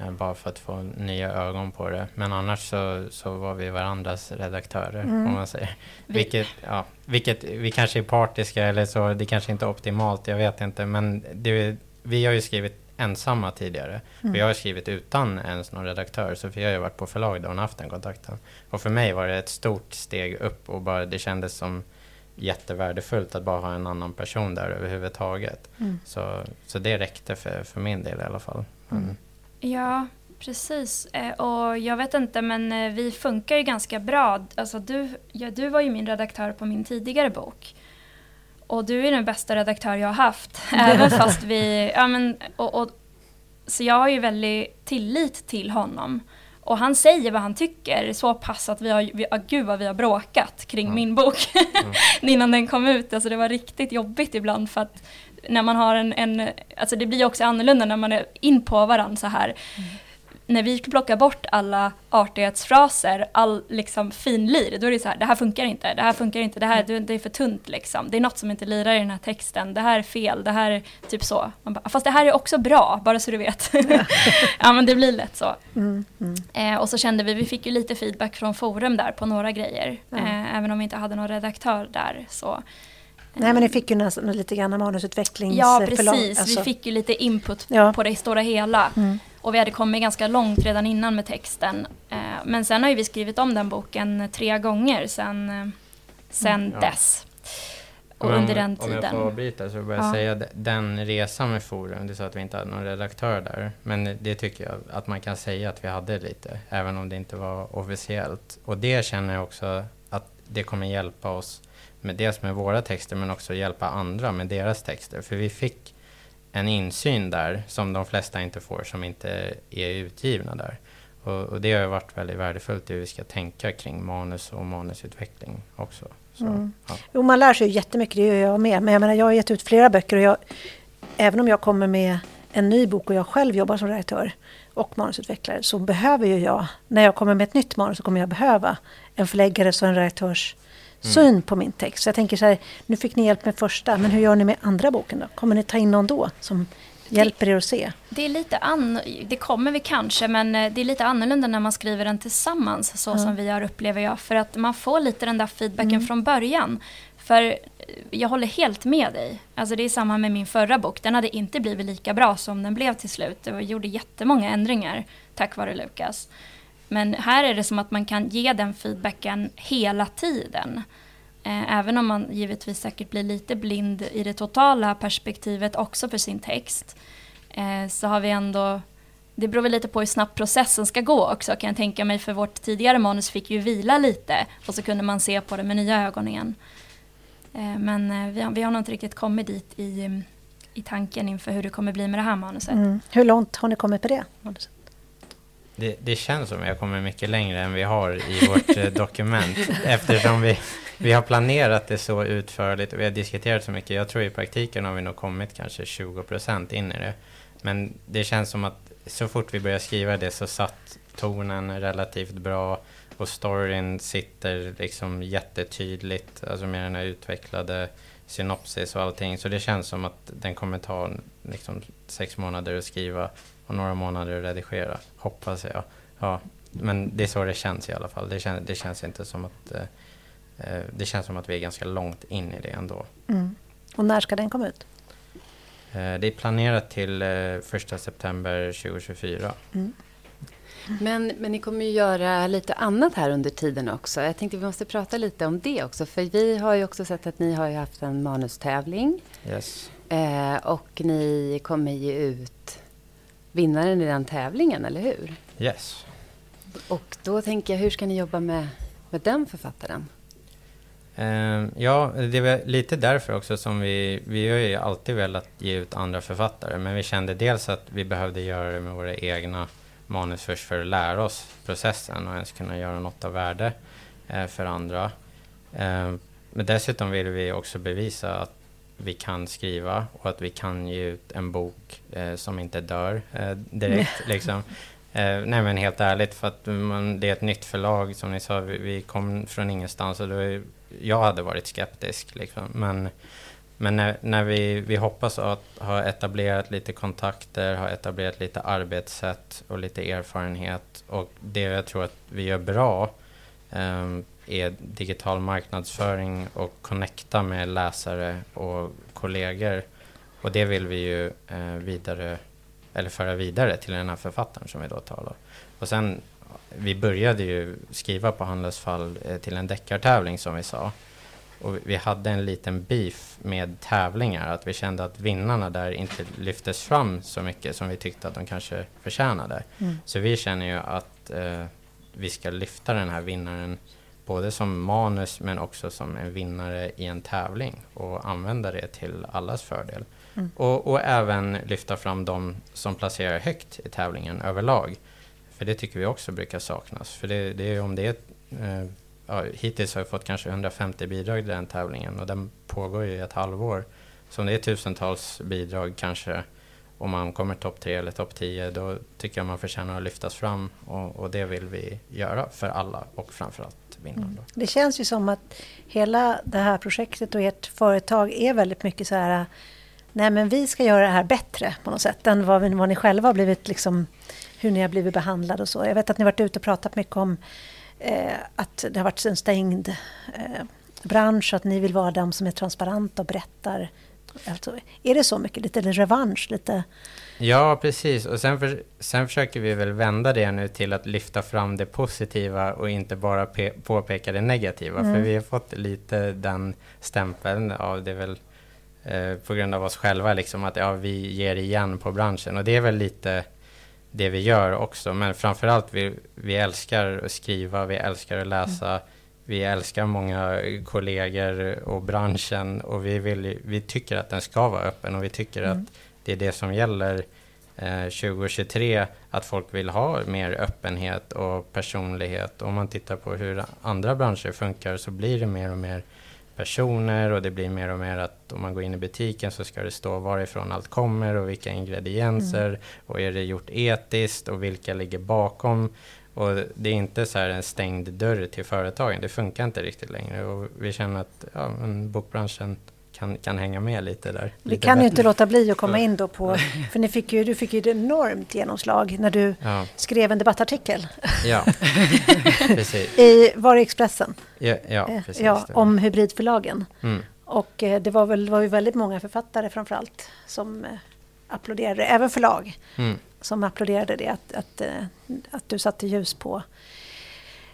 Eh, bara för att få nya ögon på det. Men annars så, så var vi varandras redaktörer, Mm. om man säger. Vi- Vilket, ja, vilket, vi kanske är partiska eller så, det kanske inte är optimalt, jag vet inte. Men det, vi har ju skrivit ensamma tidigare. Mm. Vi har skrivit utan ens någon redaktör, så vi har ju varit på förlag där hon haft den kontakten. Och för mig var det ett stort steg upp och bara det kändes som jättevärdefullt att bara ha en annan person där överhuvudtaget. Mm. Så, så det räckte för, för min del i alla fall. Mm. Ja, precis. Eh, och jag vet inte, men eh, vi funkar ju ganska bra. Alltså, du, ja, du var ju min redaktör på min tidigare bok. Och du är den bästa redaktör jag har haft. även fast vi... Ja, men, och, och, så jag har ju väldigt tillit till honom. Och han säger vad han tycker, så pass att vi har, vi, ah, gud vad vi har bråkat kring Ja. min bok innan den kom ut. Alltså det var riktigt jobbigt ibland för att när man har en, en alltså det blir ju också annorlunda när man är in på varandra så här. När vi plockar bort alla artighetsfraser, all liksom finlir, då är det så här, det här funkar inte, det här funkar inte, det här det är för tunt liksom. Det är något som inte lirar i den här texten, det här är fel, det här är typ så. Bara, Fast det här är också bra, bara så du vet. ja men det blir lätt så. Mm, mm. Eh, och så kände vi, vi fick ju lite feedback från forum där på några grejer. Ja. Eh, även om vi inte hade någon redaktör där så. Nej men ni fick ju nästan lite grann manusutvecklings... Ja precis, alltså- vi fick ju lite input Ja. på det stora hela. Mm. Och vi hade kommit ganska långt redan innan med texten. Eh, men sen har ju vi skrivit om den boken tre gånger sen, eh, sen ja. dess. Och om, under den tiden. Om jag får avbryta så vill jag ja. säga den resan med Forum, det är så att vi inte hade någon redaktör där. Men det tycker jag att man kan säga att vi hade lite, även om det inte var officiellt. Och det känner jag också att det kommer hjälpa oss, med, dels med våra texter men också hjälpa andra med deras texter. För vi fick en insyn där som de flesta inte får som inte är utgivna där. Och, och det har varit väldigt värdefullt hur vi ska tänka kring manus och manusutveckling också. Så, mm. ja. Jo, man lär sig ju jättemycket, det gör jag med. Men jag menar, jag har gett ut flera böcker och jag, även om jag kommer med en ny bok och jag själv jobbar som redaktör och manusutvecklare så behöver ju jag, när jag kommer med ett nytt manus så kommer jag behöva en förläggares och en redaktörs. Syn på min text. Så jag tänker så här, nu fick ni hjälp med första, men hur gör ni med andra boken då? Kommer ni ta in någon då som hjälper er att se? Det är lite an, det kommer vi kanske, men eh, det är lite annorlunda när man skriver den tillsammans, så ja. som vi gör upplever jag. För att man får lite den där feedbacken mm. från början. För eh, jag håller helt med dig. Alltså det är samma med min förra bok. Den hade inte blivit lika bra som den blev till slut. Jag gjorde jättemånga ändringar tack vare Lukas. Men här är det som att man kan ge den feedbacken hela tiden. Eh, även om man givetvis säkert blir lite blind i det totala perspektivet också för sin text. Eh, så har vi ändå, det beror väl lite på hur snabbt processen ska gå också kan jag tänka mig. För vårt tidigare manus fick ju vila lite och så kunde man se på det med nya ögon igen. Eh, men vi har, vi har nog inte riktigt kommit dit i, i tanken inför hur det kommer bli med det här manuset. Mm. Hur långt har ni kommit på det? Det, det, känns som att jag kommer mycket längre än vi har i vårt dokument eftersom vi vi har planerat det så utförligt och vi har diskuterat så mycket. Jag tror i praktiken har vi nog kommit kanske 20 procent in i det. Men det känns som att så fort vi började skriva det så satt tonen relativt bra och storyn sitter liksom jättetydligt, alltså med den här utvecklade synopsis och allting. Så det känns som att den kommer ta liksom sex månader att skriva och några månader att redigera, hoppas jag. Ja, men det är så det känns i alla fall. Det, kän, det känns inte som att eh, Eh, det känns som att vi är ganska långt in i det ändå. Mm. Och när ska den komma ut? Eh, det är planerat till 1 eh, september 2024. Mm. Men, men ni kommer ju göra lite annat här under tiden också. Jag tänkte vi måste prata lite om det också. För vi har ju också sett att ni har haft en manustävling. Yes. Eh, och ni kommer ge ut vinnaren i den tävlingen, eller hur? Yes. Och då tänker jag, hur ska ni jobba med, med den författaren? Uh, ja, det var lite därför också som vi, vi har ju alltid velat ge ut andra författare, men vi kände dels att vi behövde göra det med våra egna manus först för att lära oss processen och ens kunna göra något av värde uh, för andra. Uh, men dessutom vill vi också bevisa att vi kan skriva och att vi kan ge ut en bok eh, som inte dör direkt. liksom. nej men helt ärligt, för att man, det är ett nytt förlag som ni sa, vi, vi kom från ingenstans och då jag hade varit skeptisk. Liksom. Men, men när, när vi, vi hoppas att ha etablerat lite kontakter, ha etablerat lite arbetssätt och lite erfarenhet. Och det jag tror att vi gör bra um, är digital marknadsföring och connecta med läsare och kollegor. Och det vill vi ju uh, vidare, eller föra vidare till den här författaren som vi då talar. Och sen vi började ju skriva på Handelsfall eh, till en deckartävling som vi sa. Och vi hade en liten beef med tävlingar, att vi kände att vinnarna där inte lyftes fram så mycket som vi tyckte att de kanske förtjänade. Mm. Så vi känner ju att eh, vi ska lyfta den här vinnaren både som manus men också som en vinnare i en tävling och använda det till allas fördel. Mm. Och, och, även lyfta fram de som placerar högt i tävlingen överlag. För det tycker vi också brukar saknas. För det, det är om det eh, ja, hittills har vi fått kanske 150 bidrag i den tävlingen och den pågår ju i ett halvår. Så om det är tusentals bidrag kanske om man kommer topp tre eller topp tio då tycker jag man förtjänar att lyftas fram och, och, det vill vi göra för alla och framförallt vinnarna. Mm. Det känns ju som att hela det här projektet och ert företag är väldigt mycket så här Nej men vi ska göra det här bättre på något sätt än vad, vad ni själva har blivit liksom hur ni har blivit behandlade och så. Jag vet att ni har varit ute och pratat mycket om eh, att det har varit en stängd eh, bransch, att ni vill vara de som är transparenta och berättar. Alltså, är det så mycket? Lite revansch? Lite... Ja, precis. Och sen, för, sen försöker vi väl vända det nu till att lyfta fram det positiva och inte bara pe- påpeka det negativa. Mm. För vi har fått lite den stämpeln av det väl eh, på grund av oss själva, liksom att ja, vi ger igen på branschen. Och det är väl lite det vi gör också. Men framförallt, vi, vi älskar att skriva, vi älskar att läsa. Mm. Vi älskar många kollegor och branschen och vi, vill, vi tycker att den ska vara öppen och vi tycker mm. att det är det som gäller eh, 2023, att folk vill ha mer öppenhet och personlighet. Om man tittar på hur andra branscher funkar så blir det mer och mer personer och det blir mer och mer att om man går in i butiken så ska det stå varifrån allt kommer och vilka ingredienser mm. och är det gjort etiskt och vilka ligger bakom. Och det är inte så en stängd dörr till företagen, det funkar inte riktigt längre och vi känner att ja, bokbranschen kan, kan hänga med lite där. Vi kan ju inte låta bli att komma in då på, för ni fick ju, du fick ju ett enormt genomslag när du ja. skrev en debattartikel. Ja, precis. I, var det Expressen? Ja, ja eh, precis. Ja, om hybridförlagen. Mm. Och eh, det var, väl, var ju väldigt många författare framförallt som eh, applåderade, även förlag, mm. som applåderade det, att, att, att du satte ljus på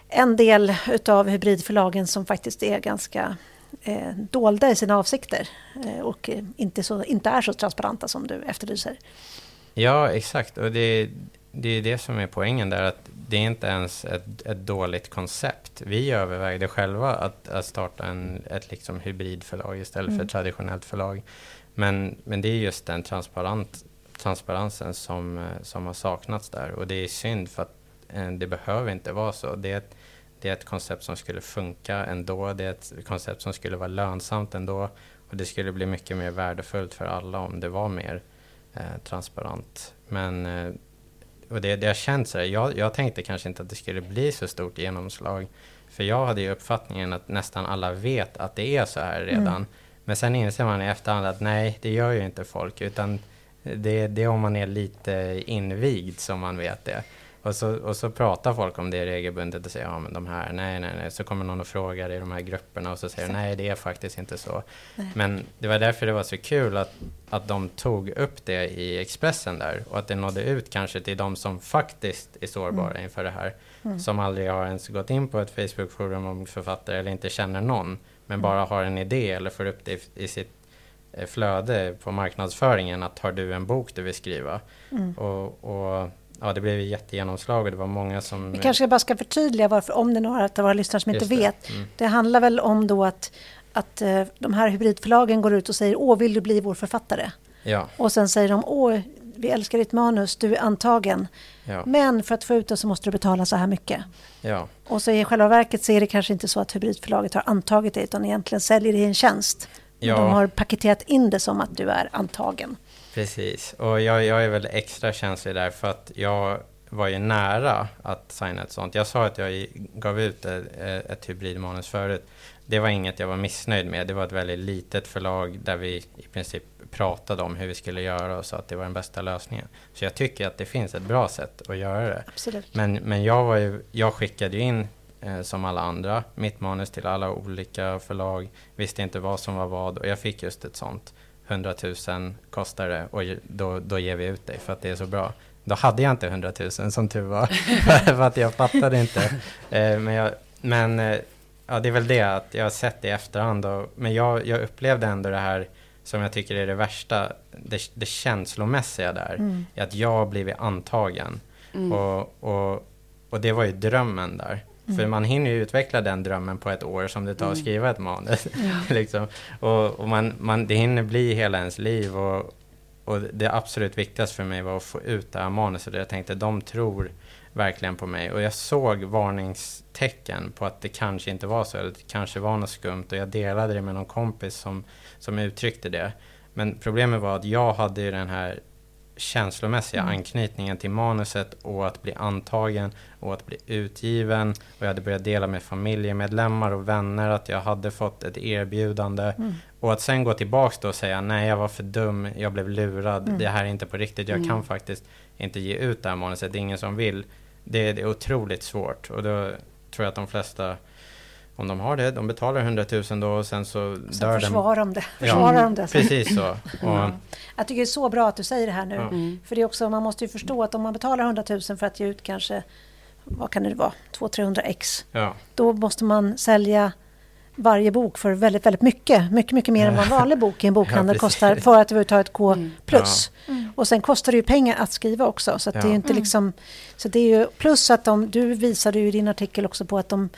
en del utav hybridförlagen som faktiskt är ganska eh, dolda i sina avsikter eh, och inte, så, inte är så transparenta som du efterlyser. Ja, exakt. Och det, det är det som är poängen där, att det är inte ens ett, ett dåligt koncept. Vi övervägde själva att, att starta en, ett liksom hybridförlag istället mm. för ett traditionellt förlag. Men, men det är just den transparent, transparensen som, som har saknats där och det är synd för att eh, det behöver inte vara så. Det är ett, det är ett koncept som skulle funka ändå. Det är ett koncept som skulle vara lönsamt ändå. Och det skulle bli mycket mer värdefullt för alla om det var mer eh, transparent. Men eh, och det, det har känts så här, jag, jag tänkte kanske inte att det skulle bli så stort genomslag. För jag hade ju uppfattningen att nästan alla vet att det är så här redan. Mm. Men sen inser man i efterhand att nej, det gör ju inte folk. Utan det, det är om man är lite invigd som man vet det. Och så, och så pratar folk om det regelbundet och säger ja men de här, nej nej nej. Så kommer någon och frågar i de här grupperna och så säger nej det är faktiskt inte så. Nej. Men det var därför det var så kul att, att de tog upp det i Expressen där och att det nådde ut kanske till de som faktiskt är sårbara mm. inför det här. Mm. Som aldrig har ens gått in på ett Facebook-forum om författare eller inte känner någon. Men mm. bara har en idé eller får upp det i, i sitt eh, flöde på marknadsföringen att har du en bok du vill skriva? Mm. Och, och ja, det blev jättegenomslag och det var många som... Vi kanske bara ska förtydliga varför, om det är några av våra lyssnare som inte det. vet. Mm. Det handlar väl om då att, att uh, de här hybridförlagen går ut och säger Åh, vill du bli vår författare? Ja. Och sen säger de Åh, vi älskar ditt manus, du är antagen. Ja. Men för att få ut det så måste du betala så här mycket. Ja. Och så i själva verket så är det kanske inte så att hybridförlaget har antagit det utan egentligen säljer det i en tjänst. Ja. De har paketerat in det som att du är antagen. Precis, och jag, jag är väl extra känslig där för att jag var ju nära att signa ett sånt. Jag sa att jag gav ut ett, ett hybridmanus förut. Det var inget jag var missnöjd med. Det var ett väldigt litet förlag där vi i princip pratade om hur vi skulle göra och sa att det var den bästa lösningen. Så jag tycker att det finns ett bra sätt att göra det. Absolut. Men, men jag, var ju, jag skickade ju in eh, som alla andra mitt manus till alla olika förlag. Visste inte vad som var vad och jag fick just ett sånt. 100 000 kostar det och då, då ger vi ut dig för att det är så bra. Då hade jag inte 100 000 som tur var, för att jag fattade inte. Eh, men jag, men eh, ja, det är väl det att jag har sett det i efterhand. Och, men jag, jag upplevde ändå det här som jag tycker är det värsta, det, det känslomässiga där, mm. att jag har blivit antagen. Mm. Och, och, och det var ju drömmen där. Mm. För man hinner ju utveckla den drömmen på ett år som det tar att mm. skriva ett manus. Ja. liksom. Och, och, man, man, det hinner bli hela ens liv. Och, och det absolut viktigaste för mig var att få ut det här manuset. Jag tänkte, de tror verkligen på mig. Och jag såg varningstecken på att det kanske inte var så. Eller det kanske var något skumt. Och jag delade det med någon kompis som, som uttryckte det. Men problemet var att jag hade ju den här känslomässiga mm. anknytningen till manuset och att bli antagen och att bli utgiven. Och jag hade börjat dela med familjemedlemmar och vänner att jag hade fått ett erbjudande. Mm. Och att sen gå tillbaks då och säga nej, jag var för dum, jag blev lurad, mm. det här är inte på riktigt, jag mm. kan faktiskt inte ge ut det här manuset, det är ingen som vill. Det, det är otroligt svårt och då tror jag att de flesta om de har det, de betalar 100 000 då och sen så Sen dör försvarar de det. Ja, Försvarar de det. Precis så. Och, Jag tycker det är så bra att du säger det här nu. Ja. Mm. För det är också, man måste ju förstå att om man betalar 100 000 för att ge ut kanske, vad kan det vara, 200-300 ex. ja, Då måste man sälja varje bok för väldigt, väldigt mycket. Mycket, mycket mer än vad en vanlig bok i en bokhandel Ja, kostar för att överhuvudtaget gå Mm. plus. Mm. Och sen kostar det ju pengar att skriva också. Så att det är Ja. ju inte Mm. liksom... Så det är ju, plus att de, du visade ju i din artikel också på att de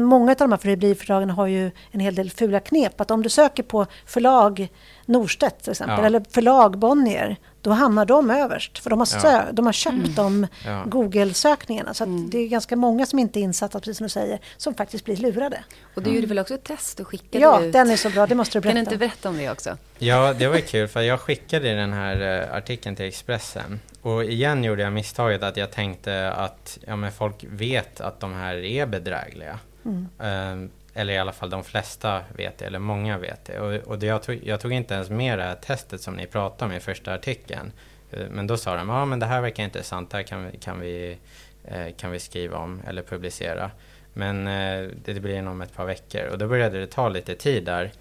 Många av de här friblivförlagen har ju en hel del fula knep. Att om du söker på förlag Norstedt till exempel, Ja. eller förlag Bonnier, då hamnar de överst. För de har, sö- de har köpt Mm. de ja. Google-sökningarna. Så att Mm. det är ganska många som inte är insatta, precis som du säger, som faktiskt blir lurade. Och du gjorde väl också ett test och skickade Ja, ut? den är så bra. Det måste du Kan du berätta. inte berätta om det också? Ja, det var kul för jag skickade den här eh, artikeln till Expressen. Och igen gjorde jag misstaget att jag tänkte att ja, men folk vet att de här är bedrägliga. Mm. Eller i alla fall de flesta vet det, eller många vet det. Och, och det jag, tog, jag tog inte ens med det här testet som ni pratade om i första artikeln. Eh, men då sa de, ja men det här verkar intressant, det här kan vi, kan vi, eh, kan vi skriva om eller publicera. Men eh, det blir inom om ett par veckor och då började det ta lite tid där.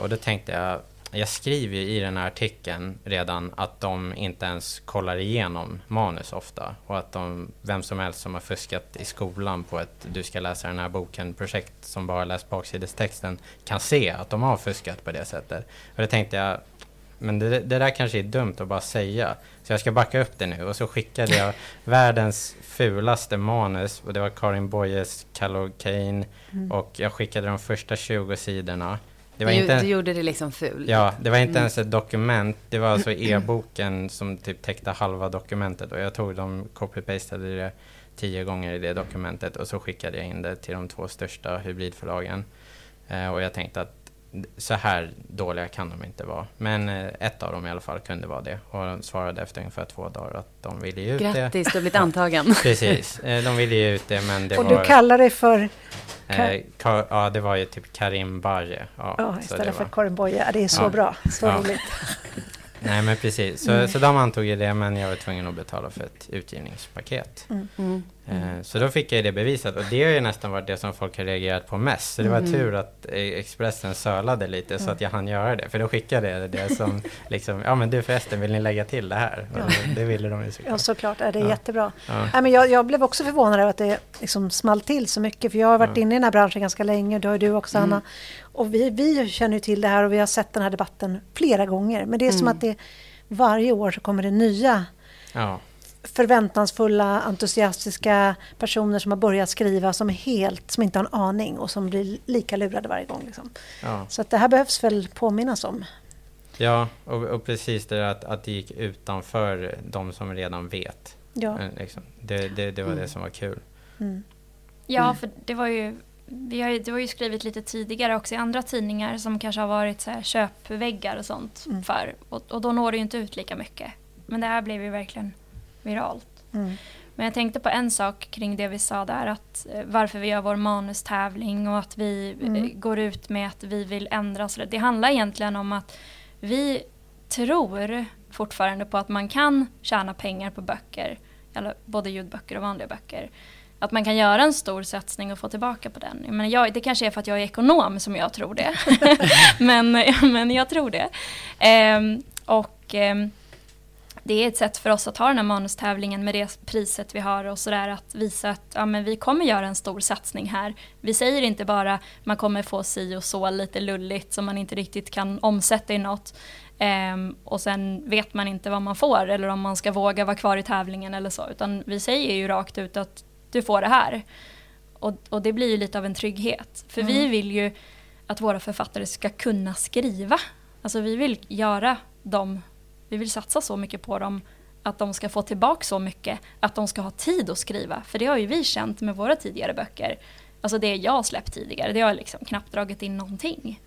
Och då tänkte jag, jag skriver ju i den här artikeln redan att de inte ens kollar igenom manus ofta. Och att de, vem som helst som har fuskat i skolan på ett du ska läsa den här boken-projekt som bara läst baksidestexten kan se att de har fuskat på det sättet. Och då tänkte jag, men det, det där kanske är dumt att bara säga. Så jag ska backa upp det nu. Och så skickade jag världens fulaste manus. Och det var Karin Boyes Kallocain. Mm. Och jag skickade de första 20 sidorna. Det var du, inte... du gjorde det liksom fult? Ja, det var inte Mm. ens ett dokument. Det var alltså e-boken som typ täckte halva dokumentet. Och jag tog dem, copy-pastade det tio gånger i det dokumentet och så skickade jag in det till de två största hybridförlagen. Eh, och jag tänkte att så här dåliga kan de inte vara. Men eh, ett av dem i alla fall kunde vara det. Och de svarade efter ungefär två dagar att de ville ge ut det. Grattis, du har blivit antagen. Precis, eh, de ville ge ut det men det Och var... du kallar dig för, eh, ka, ja, det var ju typ Karim Barre. Ja, det istället för Karin Boye. Det är så Ja. bra. Så Ja. roligt. Nej men precis, så, Mm. så de antog ju det men jag var tvungen att betala för ett utgivningspaket. Mm. Eh, så då fick jag det bevisat och det har ju nästan varit det som folk har reagerat på mest. Så det var Mm. tur att eh, Expressen sölade lite så att jag hann göra det. För då skickade jag det som liksom, ja men du förresten vill ni lägga till det här? Ja. det, ville de ju Ja, såklart. såklart. Ja, det är Ja. jättebra. Ja. Nej, men jag, jag blev också förvånad över att det liksom small till så mycket. För jag har varit Ja. inne i den här branschen ganska länge. Det har ju du också, Mm. Anna. Och vi, vi känner ju till det här och vi har sett den här debatten flera gånger. Men det är som Mm. att det varje år så kommer det nya Ja. förväntansfulla, entusiastiska personer som har börjat skriva som helt, som inte har en aning och som blir lika lurade varje gång. Liksom. Ja. Så att det här behövs väl påminnas om. Ja, och, och precis det att, att det gick utanför de som redan vet. Ja. Eh, Liksom. Det, det, det var Mm. det som var kul. Mm. Ja, Mm. för det var ju vi har ju, det var ju skrivit lite tidigare också i andra tidningar som kanske har varit så här köpväggar och sånt Mm. för. Och, och då når det ju inte ut lika mycket. Men det här blev ju verkligen viralt. Mm. Men jag tänkte på en sak kring det vi sa där, att eh, varför vi gör vår manustävling och att vi eh, Mm. går ut med att vi vill ändra. Så det, det handlar egentligen om att vi tror fortfarande på att man kan tjäna pengar på böcker, eller både ljudböcker och vanliga böcker. Att man kan göra en stor satsning och få tillbaka på den. Menar, jag, det kanske är för att jag är ekonom som jag tror det. men, men jag tror det. Ehm, och ehm, det är ett sätt för oss att ha den här manustävlingen med det priset vi har och sådär att visa att ja, men vi kommer göra en stor satsning här. Vi säger inte bara man kommer få si och så lite lulligt som man inte riktigt kan omsätta i något. Ehm, och sen vet man inte vad man får eller om man ska våga vara kvar i tävlingen eller så. Utan vi säger ju rakt ut att du får det här. Och, och det blir ju lite av en trygghet. För vi Mm. vill ju att våra författare ska kunna skriva. Alltså vi vill göra dem, vi vill satsa så mycket på dem att de ska få tillbaka så mycket, att de ska ha tid att skriva. För det har ju vi känt med våra tidigare böcker. Alltså det jag har släppt tidigare, det har liksom knappt dragit in någonting.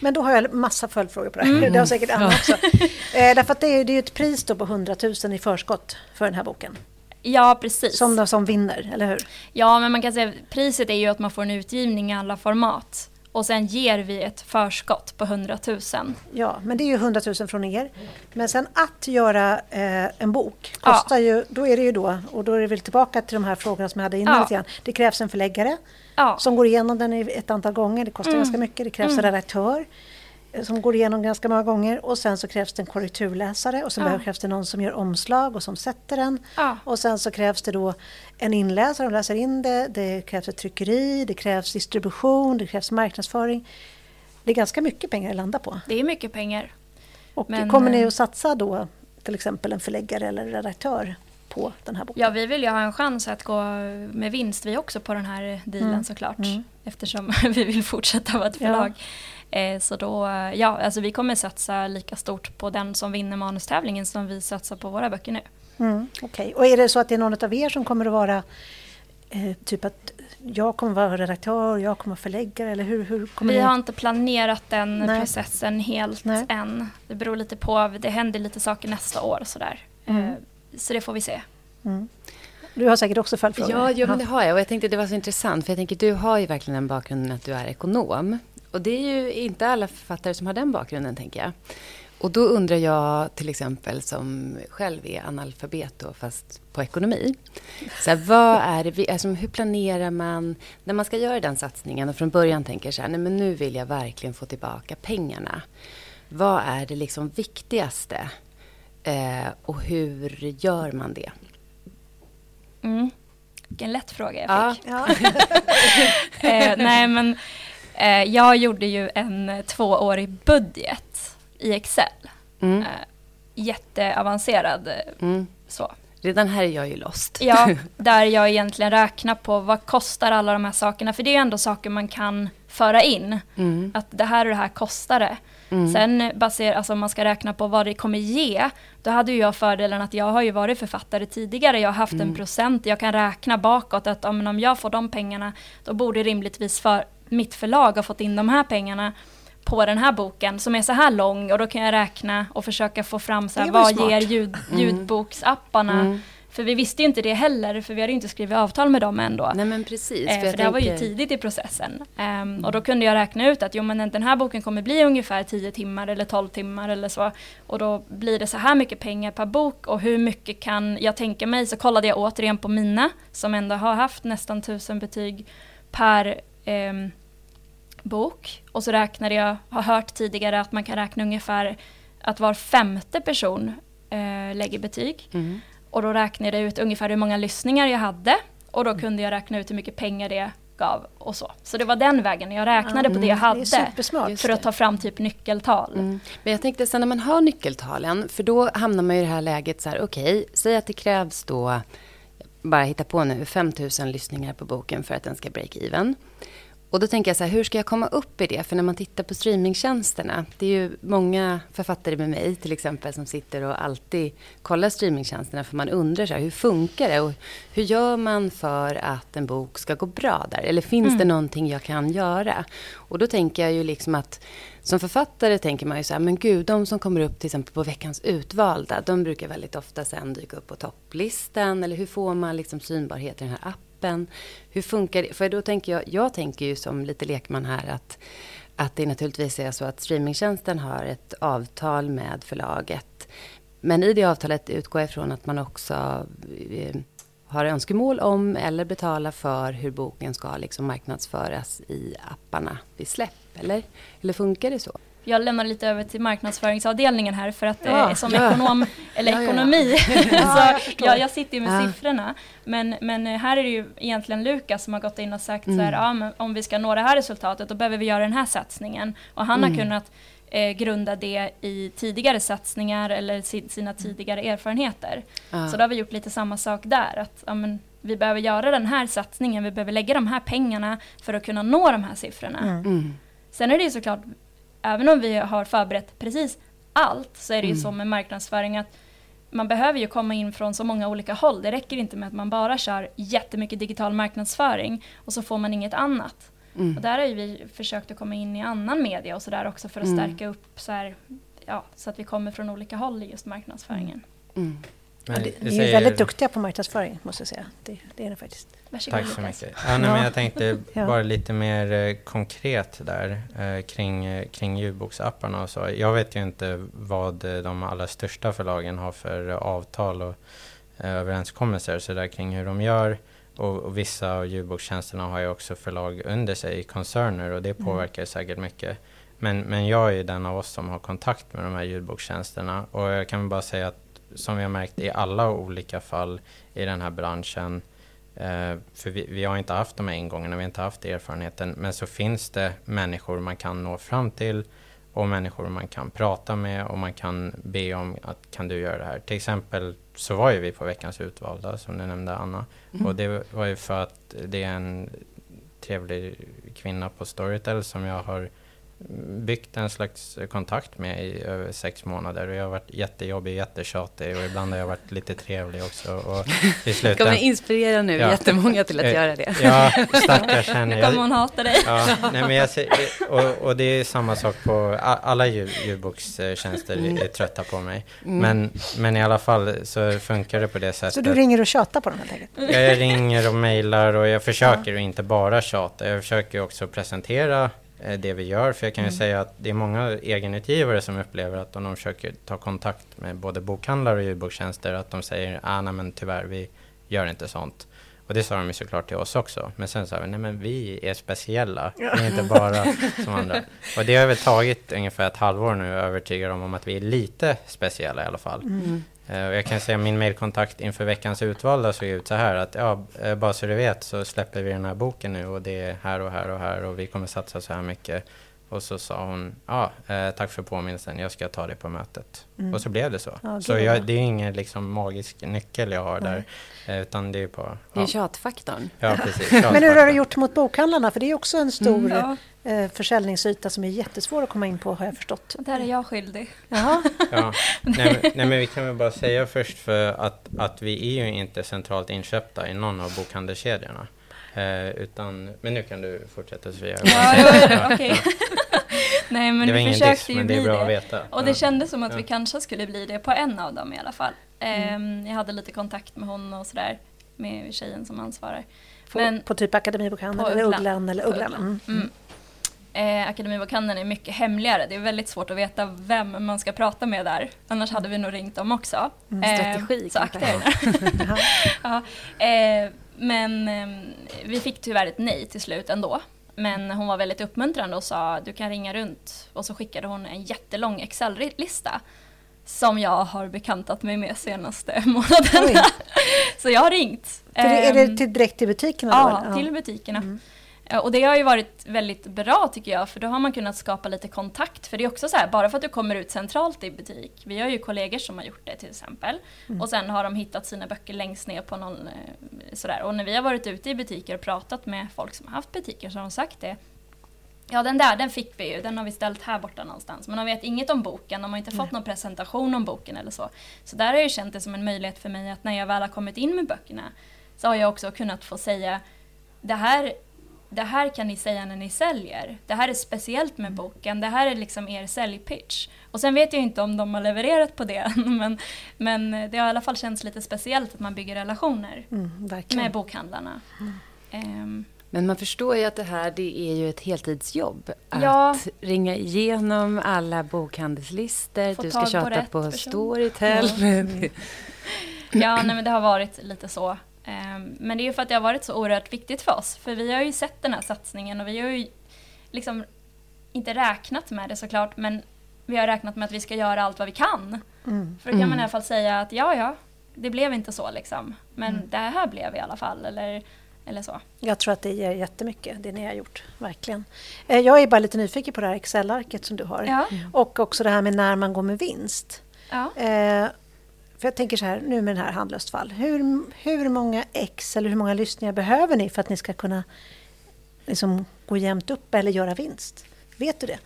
Men då har jag massa följdfrågor på det här. Mm. Det har säkert Anna också. Eh, därför att det är, det är ju ett pris på 100 000 i förskott för den här boken. Ja, precis. Som, de, som vinner, eller hur? Ja, men man kan säga priset är ju att man får en utgivning i alla format. Och sen ger vi ett förskott på 100 000. Ja, men det är ju 100 000 från er. Men sen att göra eh, en bok kostar ja. ju, då är det ju då, och då är det väl tillbaka till de här frågorna som jag hade innan ja. Det krävs en förläggare ja. som går igenom den ett antal gånger. Det kostar mm. ganska mycket. Det krävs mm. en redaktör som går igenom ganska många gånger och sen så krävs det en korrekturläsare och sen ja. krävs det någon som gör omslag och som sätter den. Ja. Och sen så krävs det då en inläsare som läser in det, det krävs ett tryckeri, det krävs distribution, det krävs marknadsföring. Det är ganska mycket pengar att landa på. Det är mycket pengar. Och Men, kommer ni eh, att satsa då till exempel en förläggare eller redaktör på den här boken? Ja, vi vill ju ha en chans att gå med vinst vi också på den här dealen mm. såklart. Mm. Eftersom vi vill fortsätta vara ett förlag. Ja. Eh, så då, ja, alltså vi kommer satsa lika stort på den som vinner manustävlingen som vi satsar på våra böcker nu. Mm, Okej, okay. och är det så att det är någon av er som kommer att vara eh, typ att jag kommer vara redaktör, jag kommer vara förläggare eller hur, hur kommer Vi ni... har inte planerat den Nej. processen helt Nej. än. Det beror lite på, det händer lite saker nästa år sådär. Mm. Eh, så det får vi se. Mm. Du har säkert också följdfrågor? Ja, ja, men det har jag. Och jag tänkte det var så intressant. För jag tänker, du har ju verkligen den bakgrunden att du är ekonom. Och det är ju inte alla författare som har den bakgrunden, tänker jag. Och då undrar jag till exempel som själv är analfabet då, fast på ekonomi. Så här, vad är det, alltså, hur planerar man när man ska göra den satsningen och från början tänker så här, nej men nu vill jag verkligen få tillbaka pengarna. Vad är det liksom viktigaste? Eh, och hur gör man det? Mm. Vilken lätt fråga jag fick. Ja. eh, nej men Eh, jag gjorde ju en tvåårig budget i Excel. Mm. Eh, jätteavancerad. Eh, mm. Så. Redan här är jag ju lost. Ja, där jag egentligen räknar på vad kostar alla de här sakerna. För det är ju ändå saker man kan föra in. Mm. Att det här och det här kostar det. Mm. Sen baserat, alltså om man ska räkna på vad det kommer ge, då hade ju jag fördelen att jag har ju varit författare tidigare, jag har haft mm. en procent, jag kan räkna bakåt att om jag får de pengarna, då borde rimligtvis för, mitt förlag har fått in de här pengarna på den här boken som är så här lång och då kan jag räkna och försöka få fram så här, vad smart. ger ljud, mm. ljudboksapparna mm. För vi visste ju inte det heller, för vi hade inte skrivit avtal med dem ändå. Nej men precis. Eh, för, för det tänker... var ju tidigt i processen. Um. Och då kunde jag räkna ut att jo, men den här boken kommer bli ungefär 10 timmar eller 12 timmar eller så. Och då blir det så här mycket pengar per bok och hur mycket kan jag tänka mig? Så kollade jag återigen på mina, som ändå har haft nästan tusen betyg per um, bok och så räknade jag, har hört tidigare att man kan räkna ungefär att var femte person eh, lägger betyg. Mm. Och då räknade jag ut ungefär hur många lyssningar jag hade och då kunde jag räkna ut hur mycket pengar det gav och så. Så det var den vägen jag räknade mm. på det jag hade det för att ta fram typ nyckeltal. Mm. Men jag tänkte sen när man har nyckeltalen, för då hamnar man i det här läget så här, okej, okay, säg att det krävs då, bara hitta på nu, 5000 lyssningar på boken för att den ska break even. Och då tänker jag så här, hur ska jag komma upp i det? För när man tittar på streamingtjänsterna, det är ju många författare med mig till exempel som sitter och alltid kollar streamingtjänsterna för man undrar så här, hur funkar det? Och hur gör man för att en bok ska gå bra där? Eller finns mm. det någonting jag kan göra? Och då tänker jag ju liksom att som författare tänker man ju så här, men gud, de som kommer upp till exempel på veckans utvalda, de brukar väldigt ofta sen dyka upp på topplistan. Eller hur får man liksom synbarhet i den här appen? Kroppen? Hur funkar det? För då tänker jag, jag tänker ju som lite lekman här att, att det naturligtvis är så att streamingtjänsten har ett avtal med förlaget. Men i det avtalet utgår jag ifrån att man också eh, har önskemål om eller betalar för hur boken ska liksom marknadsföras i apparna vid släpp. Eller, eller funkar det så? Jag lämnar lite över till marknadsföringsavdelningen här för att ja, eh, som ja. ekonom, eller ja, ekonomi, så jag, jag, sitter ju med siffrorna. Men, men eh, här är det ju egentligen Lukas som har gått in och sagt mm. så här, mm. ja, om vi ska nå det här resultatet då behöver vi göra den här satsningen. Och han mm. har kunnat eh, grunda det i tidigare satsningar eller si, sina tidigare erfarenheter. Så då har vi gjort lite samma sak där. Att, ja, men, vi behöver göra den här satsningen, vi behöver lägga de här pengarna för att kunna nå de här siffrorna. Mm. Sen är det ju såklart även om vi har förberett precis allt så är det ju mm. så med marknadsföring att man behöver ju komma in från så många olika håll. Det räcker inte med att man bara kör jättemycket digital marknadsföring och så får man inget annat. Mm. Och där har ju vi försökt att komma in i annan media och sådär också för att mm. stärka upp så, här, ja, så att vi kommer från olika håll i just marknadsföringen. Mm. Ja, det, ni är säger... väldigt duktiga på marknadsföring måste jag säga. Det, det är ni faktiskt. Varsågod. Tack så mycket. Ja, nej, men jag tänkte bara lite mer eh, konkret där eh, kring, eh, kring ljudboksapparna och så. Jag vet ju inte vad eh, de allra största förlagen har för avtal och eh, överenskommelser så där kring hur de gör. Och, och vissa av ljudbokstjänsterna har ju också förlag under sig i koncerner och det mm. påverkar mm. säkert mycket. Men, men jag är den av oss som har kontakt med de här ljudbokstjänsterna och jag kan bara säga att som vi har märkt i alla olika fall i den här branschen eh, för vi, vi, har inte haft de här ingångarna, vi har inte haft erfarenheten, men så finns det människor man kan nå fram till och människor man kan prata med och man kan be om att kan du göra det här. Till exempel så var ju vi på veckans utvalda som du nämnde Anna mm. och det var ju för att det är en trevlig kvinna på Storytel som jag har byggt en slags kontakt med i över sex månader och jag har varit jättejobbig, jättetjatig och ibland har jag varit lite trevlig också. Och i sluten, kommer inspirera nu ja, jättemånga till att äh, göra det. Ja, stackars henne. Nu kommer hon hata dig. Ja, nej, men jag, och, och det är samma sak på alla ljudbokstjänster mm. är trötta på mig. Mm. Men, men i alla fall så funkar det på det sättet. Så du ringer och tjatar på dem helt enkelt? Jag ringer och mejlar och jag försöker ja. att inte bara tjata. Jag försöker också presentera Eh, det vi gör. För jag kan ju mm. säga att det är många egenutgivare som upplever att om de försöker ta kontakt med både bokhandlare och ljudbokstjänster att de säger ah, nej men tyvärr, vi gör inte sånt. Och det sa de ju såklart till oss också. Men sen sa vi, nej men vi är speciella. Vi är inte bara som andra. Och det har väl tagit ungefär ett halvår nu att övertyga dem om att vi är lite speciella i alla fall. Mm. Uh, jag kan säga min mailkontakt inför veckans utvalda såg ut så här att ja, eh, bara så du vet så släpper vi den här boken nu och det är här och här och här och vi kommer satsa så här mycket. Och så sa hon, ja, eh, tack för påminnelsen, jag ska ta det på mötet. Mm. Och så blev det så. Ja, så jag, det är ingen liksom magisk nyckel jag har Nej. där, eh, utan det är på... Det är tjatfaktorn. Ja, precis. Tjatfaktorn. Men hur har du gjort mot bokhandlarna? För det är också en stor mm, ja. eh, försäljningsyta som är jättesvår att komma in på, har jag förstått. Där är jag skyldig. Jaha. ja. nej, men, nej, men vi kan väl bara säga först för att, att vi är ju inte centralt inköpta i någon av bokhandelskedjorna. Eh, utan, men nu kan du fortsätta Sofia. Ja, ja, okay. Nej men det vi försökte diss, ju bli det. Veta. Och det kändes som att vi kanske skulle bli det på en av dem i alla fall. Mm. Eh, jag hade lite kontakt med hon och sådär. Med tjejen som ansvarar. På, men, på typ Akademibokhandeln eller Ugglan? Eller Ugglan. Mm. Mm. Eh, Akademibokhandeln är mycket hemligare. Det är väldigt svått att veta vem man ska prata med där. Annars hade vi nog ringt dem också. Mm, strategi eh, så akta er. ja. eh, men eh, vi fick tyvärr ett nej till slut ändå. Men hon var väldigt uppmuntrande och sa du kan ringa runt. Och så skickade hon en jättelång Excel-lista som jag har bekantat mig med senaste månaden. så jag har ringt. För är det ehm, till, direkt till butikerna? Ja, då, till butikerna. Mm. Och det har ju varit väldigt bra tycker jag, för då har man kunnat skapa lite kontakt. För det är också så här, bara för att du kommer ut centralt i butik, vi har ju kollegor som har gjort det till exempel, mm. och sen har de hittat sina böcker längst ner på någon eh, sådär. Och när vi har varit ute i butiker och pratat med folk som har haft butiker så har de sagt det. Ja den där, den fick vi ju, den har vi ställt här borta någonstans. Men de vet inget om boken, de har inte fått Nej. någon presentation om boken eller så. Så där har jag känt det som en möjlighet för mig att när jag väl har kommit in med böckerna så har jag också kunnat få säga det här det här kan ni säga när ni säljer. Det här är speciellt med boken. Det här är liksom er säljpitch. Och sen vet jag inte om de har levererat på det men, men det har i alla fall känts lite speciellt att man bygger relationer mm, med bokhandlarna. Mm. Um, men man förstår ju att det här det är ju ett heltidsjobb. Ja. Att ringa igenom alla bokhandelslistor. Få du ska tjata på, på Storytel. Ja, ja nej, men det har varit lite så. Ehm, men det är ju för att det har varit så oerhört viktigt för oss. För vi har ju sett den här satsningen och vi har ju liksom inte räknat med det såklart, men vi har räknat med att vi ska göra allt vad vi kan. Mm. För då kan man i alla fall säga att ja, ja, det blev inte så liksom. Men mm. det här blev i alla fall. Eller, eller så. Jag tror att det ger jättemycket, det ni har gjort. Verkligen. Eh, jag är bara lite nyfiken på det här Excel-arket som du har. Ja. Och också det här med när man går med vinst. Ja. För jag tänker så här, nu med den här handlöst fall. Hur, hur många ex eller hur många lyssningar behöver ni för att ni ska kunna liksom gå jämnt upp eller göra vinst? Vet du det?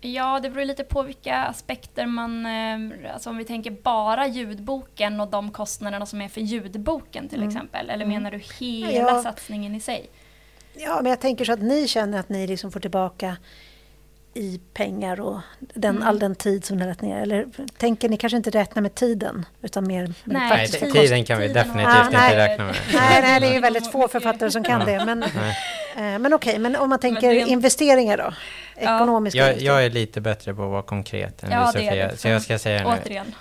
Ja, det beror lite på vilka aspekter man... Eh, alltså om vi tänker bara ljudboken och de kostnaderna som är för ljudboken till mm. exempel. Eller mm. menar du hela ja. satsningen i sig? Ja, men jag tänker så att ni känner att ni liksom får tillbaka i pengar och den, mm. all den tid som ni har lagt ner? Eller tänker ni kanske inte räkna med tiden utan mer med nej, nej, tiden kan vi definitivt ah, inte nej, räkna med. Nej, nej, det är ju väldigt få författare som kan det. Men, eh, men okej, okay, men om man tänker en... investeringar då? Ekonomiska jag, jag, är lite bättre på att vara konkret än ja, du Sofia, så jag ska säga nu. Återigen.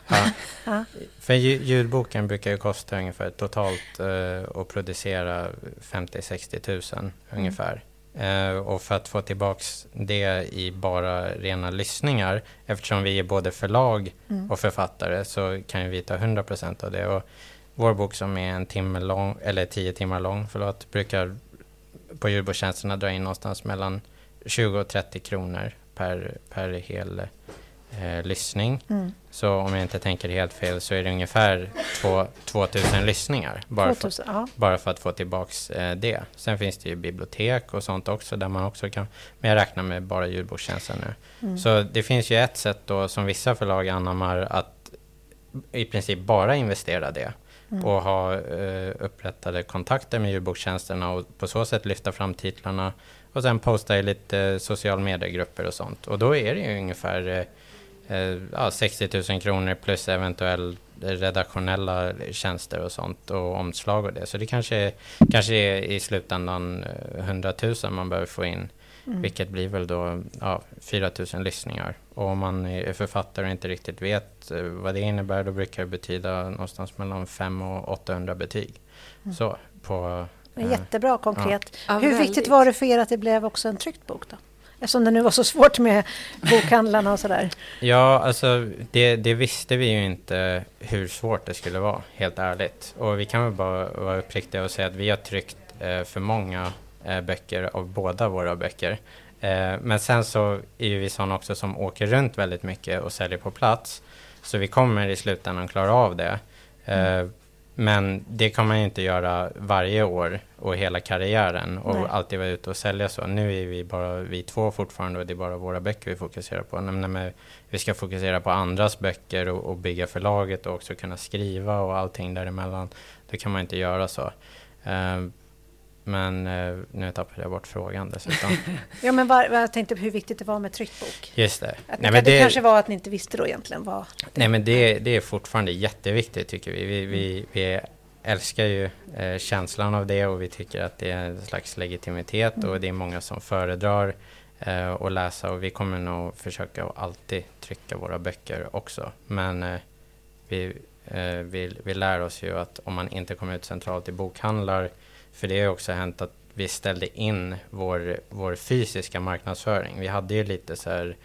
Ja. För ljudboken brukar ju kosta ungefär totalt uh, att producera 50-60 tusen mm. ungefär. Uh, och för att få tillbaks det i bara rena lyssningar, eftersom vi är både förlag mm. och författare, så kan vi ta 100 procent av det. Och vår bok som är en timme lång, eller tio timmar lång, förlåt, brukar på ljudbokstjänsterna dra in någonstans mellan 20 och 30 kronor per, per hel eh, lyssning. Mm. Så om jag inte tänker helt fel så är det ungefär 2000 lyssningar bara, 2000, för, bara för att få tillbaks eh, det. Sen finns det ju bibliotek och sånt också där man också kan, men jag räknar med bara ljudbokstjänsten nu. Mm. Så det finns ju ett sätt då som vissa förlag anammar att i princip bara investera det. Mm. och ha eh, upprättade kontakter med ljudbokstjänsterna och på så sätt lyfta fram titlarna och sen posta i lite social mediegrupper och sånt. Och då är det ju ungefär eh, ja, 60 000 kronor plus eventuellt redaktionella tjänster och sånt och omslag och det. Så det kanske, kanske är i slutändan 100 000 man behöver få in. Mm. Vilket blir väl då ja, 4 000 lyssningar. Och om man är författare och inte riktigt vet eh, vad det innebär då brukar det betyda någonstans mellan 5 och 800 betyg. Mm. Så på men jättebra konkret. Ja. Hur viktigt var det för er att det blev också en tryckt bok då? Eftersom det nu var så svårt med bokhandlarna och sådär. Ja, alltså det, det, visste vi ju inte hur svårt det skulle vara, helt ärligt. Och vi kan väl bara vara uppriktiga och säga att vi har tryckt eh, för många eh, böcker av båda våra böcker. Eh, men sen så är ju vi sådana också som åker runt väldigt mycket och säljer på plats. Så vi kommer i slutändan klara av det. Mm. Men det kan man ju inte göra varje år och hela karriären och Nej. alltid vara ute och sälja så. Nu är vi bara vi två fortfarande och det är bara våra böcker vi fokuserar på. Men vi ska fokusera på andras böcker och, och bygga förlaget och också kunna skriva och allting däremellan. Då kan man inte göra så. Uh, men uh, nu tappade jag bort frågan dessutom. ja, men var, jag tänkte hur viktigt det var med tryckt bok. Just det. Att Nej, men det, det kanske var att ni inte visste då egentligen vad... Nej, men det, det är fortfarande jätteviktigt tycker vi. Vi, vi, vi älskar ju eh, känslan av det och vi tycker att det är en slags legitimitet mm. och det är många som föredrar eh, att läsa och vi kommer nog försöka att alltid trycka våra böcker också. Men eh, vi, eh, vi, vi lär oss ju att om man inte kommer ut centralt i bokhandlar, för det har också hänt att vi ställde in vår, vår fysiska marknadsföring. Vi hade ju lite så här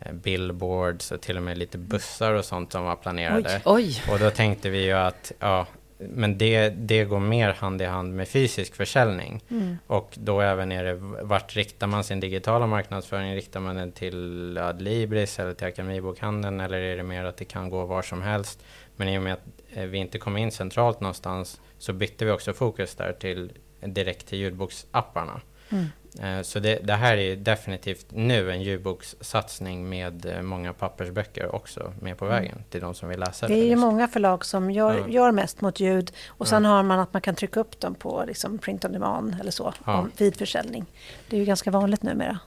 eh, billboards och till och med lite bussar och sånt som var planerade. Oj, oj. Och då tänkte vi ju att ja, men det, det går mer hand i hand med fysisk försäljning. Mm. Och då även är det, vart riktar man sin digitala marknadsföring? Riktar man den till Adlibris eller till Akademibokhandeln eller är det mer att det kan gå var som helst? Men i och med att vi inte kom in centralt någonstans så bytte vi också fokus där till direkt till ljudboksapparna. Mm. Eh, så det, det, här är definitivt nu en ljudbokssatsning med eh, många pappersböcker också med på mm. vägen till de som vill läsa det. Det är ju många förlag som gör, ja. gör mest mot ljud och sen har man att man kan trycka upp dem på liksom print on demand eller så ja. vid försäljning. Det är ju ganska vanligt numera.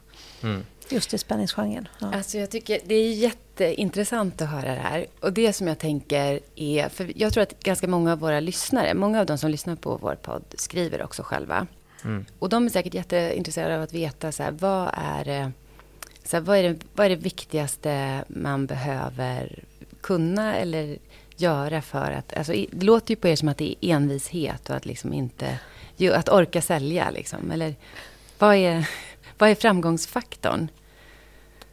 Mm. Just i spänningsgenren. Ja. Alltså jag tycker det är jätteintressant att höra det här. Och det som jag tänker är, för jag tror att ganska många av våra lyssnare, många av de som lyssnar på vår podd skriver också själva. Mm. Och de är säkert jätteintresserade av att veta så här, vad, är, så här, vad, är det, vad är det viktigaste man behöver kunna eller göra för att... Alltså, det låter ju på er som att det är envishet och att liksom inte... Att orka sälja liksom. Eller vad är, vad är framgångsfaktorn?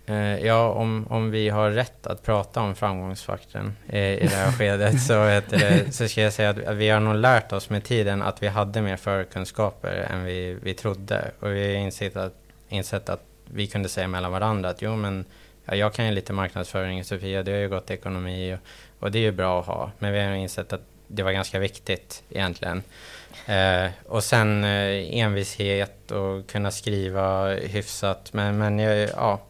Eh, ja, om, om vi har rätt att prata om framgångsfaktorn i, i det här skedet så, det, så ska jag säga att vi har nog lärt oss med tiden att vi hade mer förkunskaper än vi, vi trodde. Och vi har insett att, insett att vi kunde säga mellan varandra att jo men ja, jag kan ju lite marknadsföring, Sofia du har ju gått ekonomi och, och det är ju bra att ha. Men vi har insett att det var ganska viktigt egentligen. Eh, och sen eh, envishet och kunna skriva hyfsat. Men, men ja,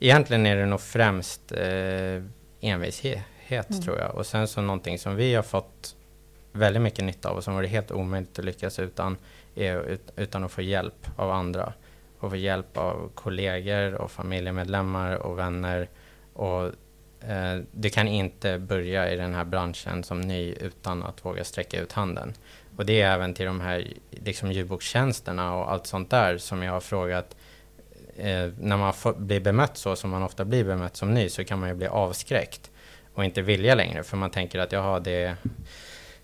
egentligen är det nog främst eh, envishet mm. tror jag. Och sen så någonting som vi har fått väldigt mycket nytta av och som var helt omöjligt att lyckas utan, är, utan att få hjälp av andra. Och och få hjälp av kollegor och familjemedlemmar och vänner. Och eh, du kan inte börja i den här branschen som ny utan att våga sträcka ut handen. Och det är även till de här liksom, ljudbokstjänsterna och allt sånt där som jag har frågat. Eh, när man får, blir bemött så som man ofta blir bemött som ny så kan man ju bli avskräckt och inte vilja längre för man tänker att jaha, det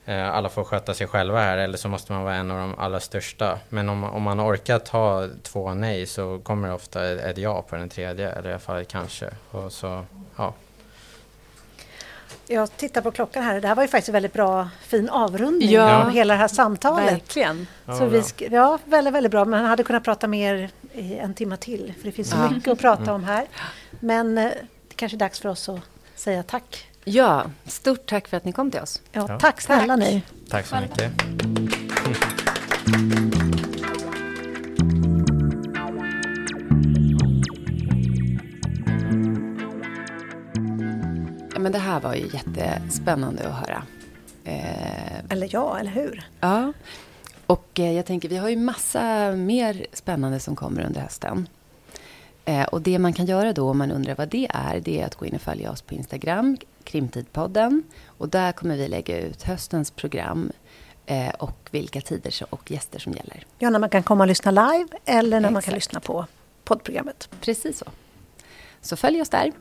eh, alla får sköta sig själva här eller så måste man vara en av de allra största. Men om, om man orkar ta två nej så kommer det ofta ett ja på den tredje eller i alla fall kanske. Och så, ja. Jag tittar på klockan här. Det här var ju faktiskt en väldigt bra, fin avrundning Ja. av hela det här samtalet. Verkligen. Ja, Så vi ja, väldigt, väldigt bra. Men hade kunnat prata mer i en timme till. För det finns så Ja. mycket att prata om här. Men eh, det kanske är dags för oss att säga tack. Ja, stort tack för att ni kom till oss. Ja, Ja. tack snälla ni. Tack så mycket. men det här var ju jättespännande att höra. Eh, Eller ja, eller hur? Ja, och eh, jag tänker vi har ju massa mer spännande som kommer under hösten. Eh, och det man kan göra då om man undrar vad det är, det är att gå in och följa oss på Instagram, Krimtidpodden. Och där kommer vi lägga ut höstens program eh, och vilka tider och gäster som gäller. Ja, när man kan komma och lyssna live eller när man kan Exakt. lyssna på poddprogrammet. Precis så. Så följ oss där.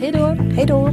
Hej då! Hej då!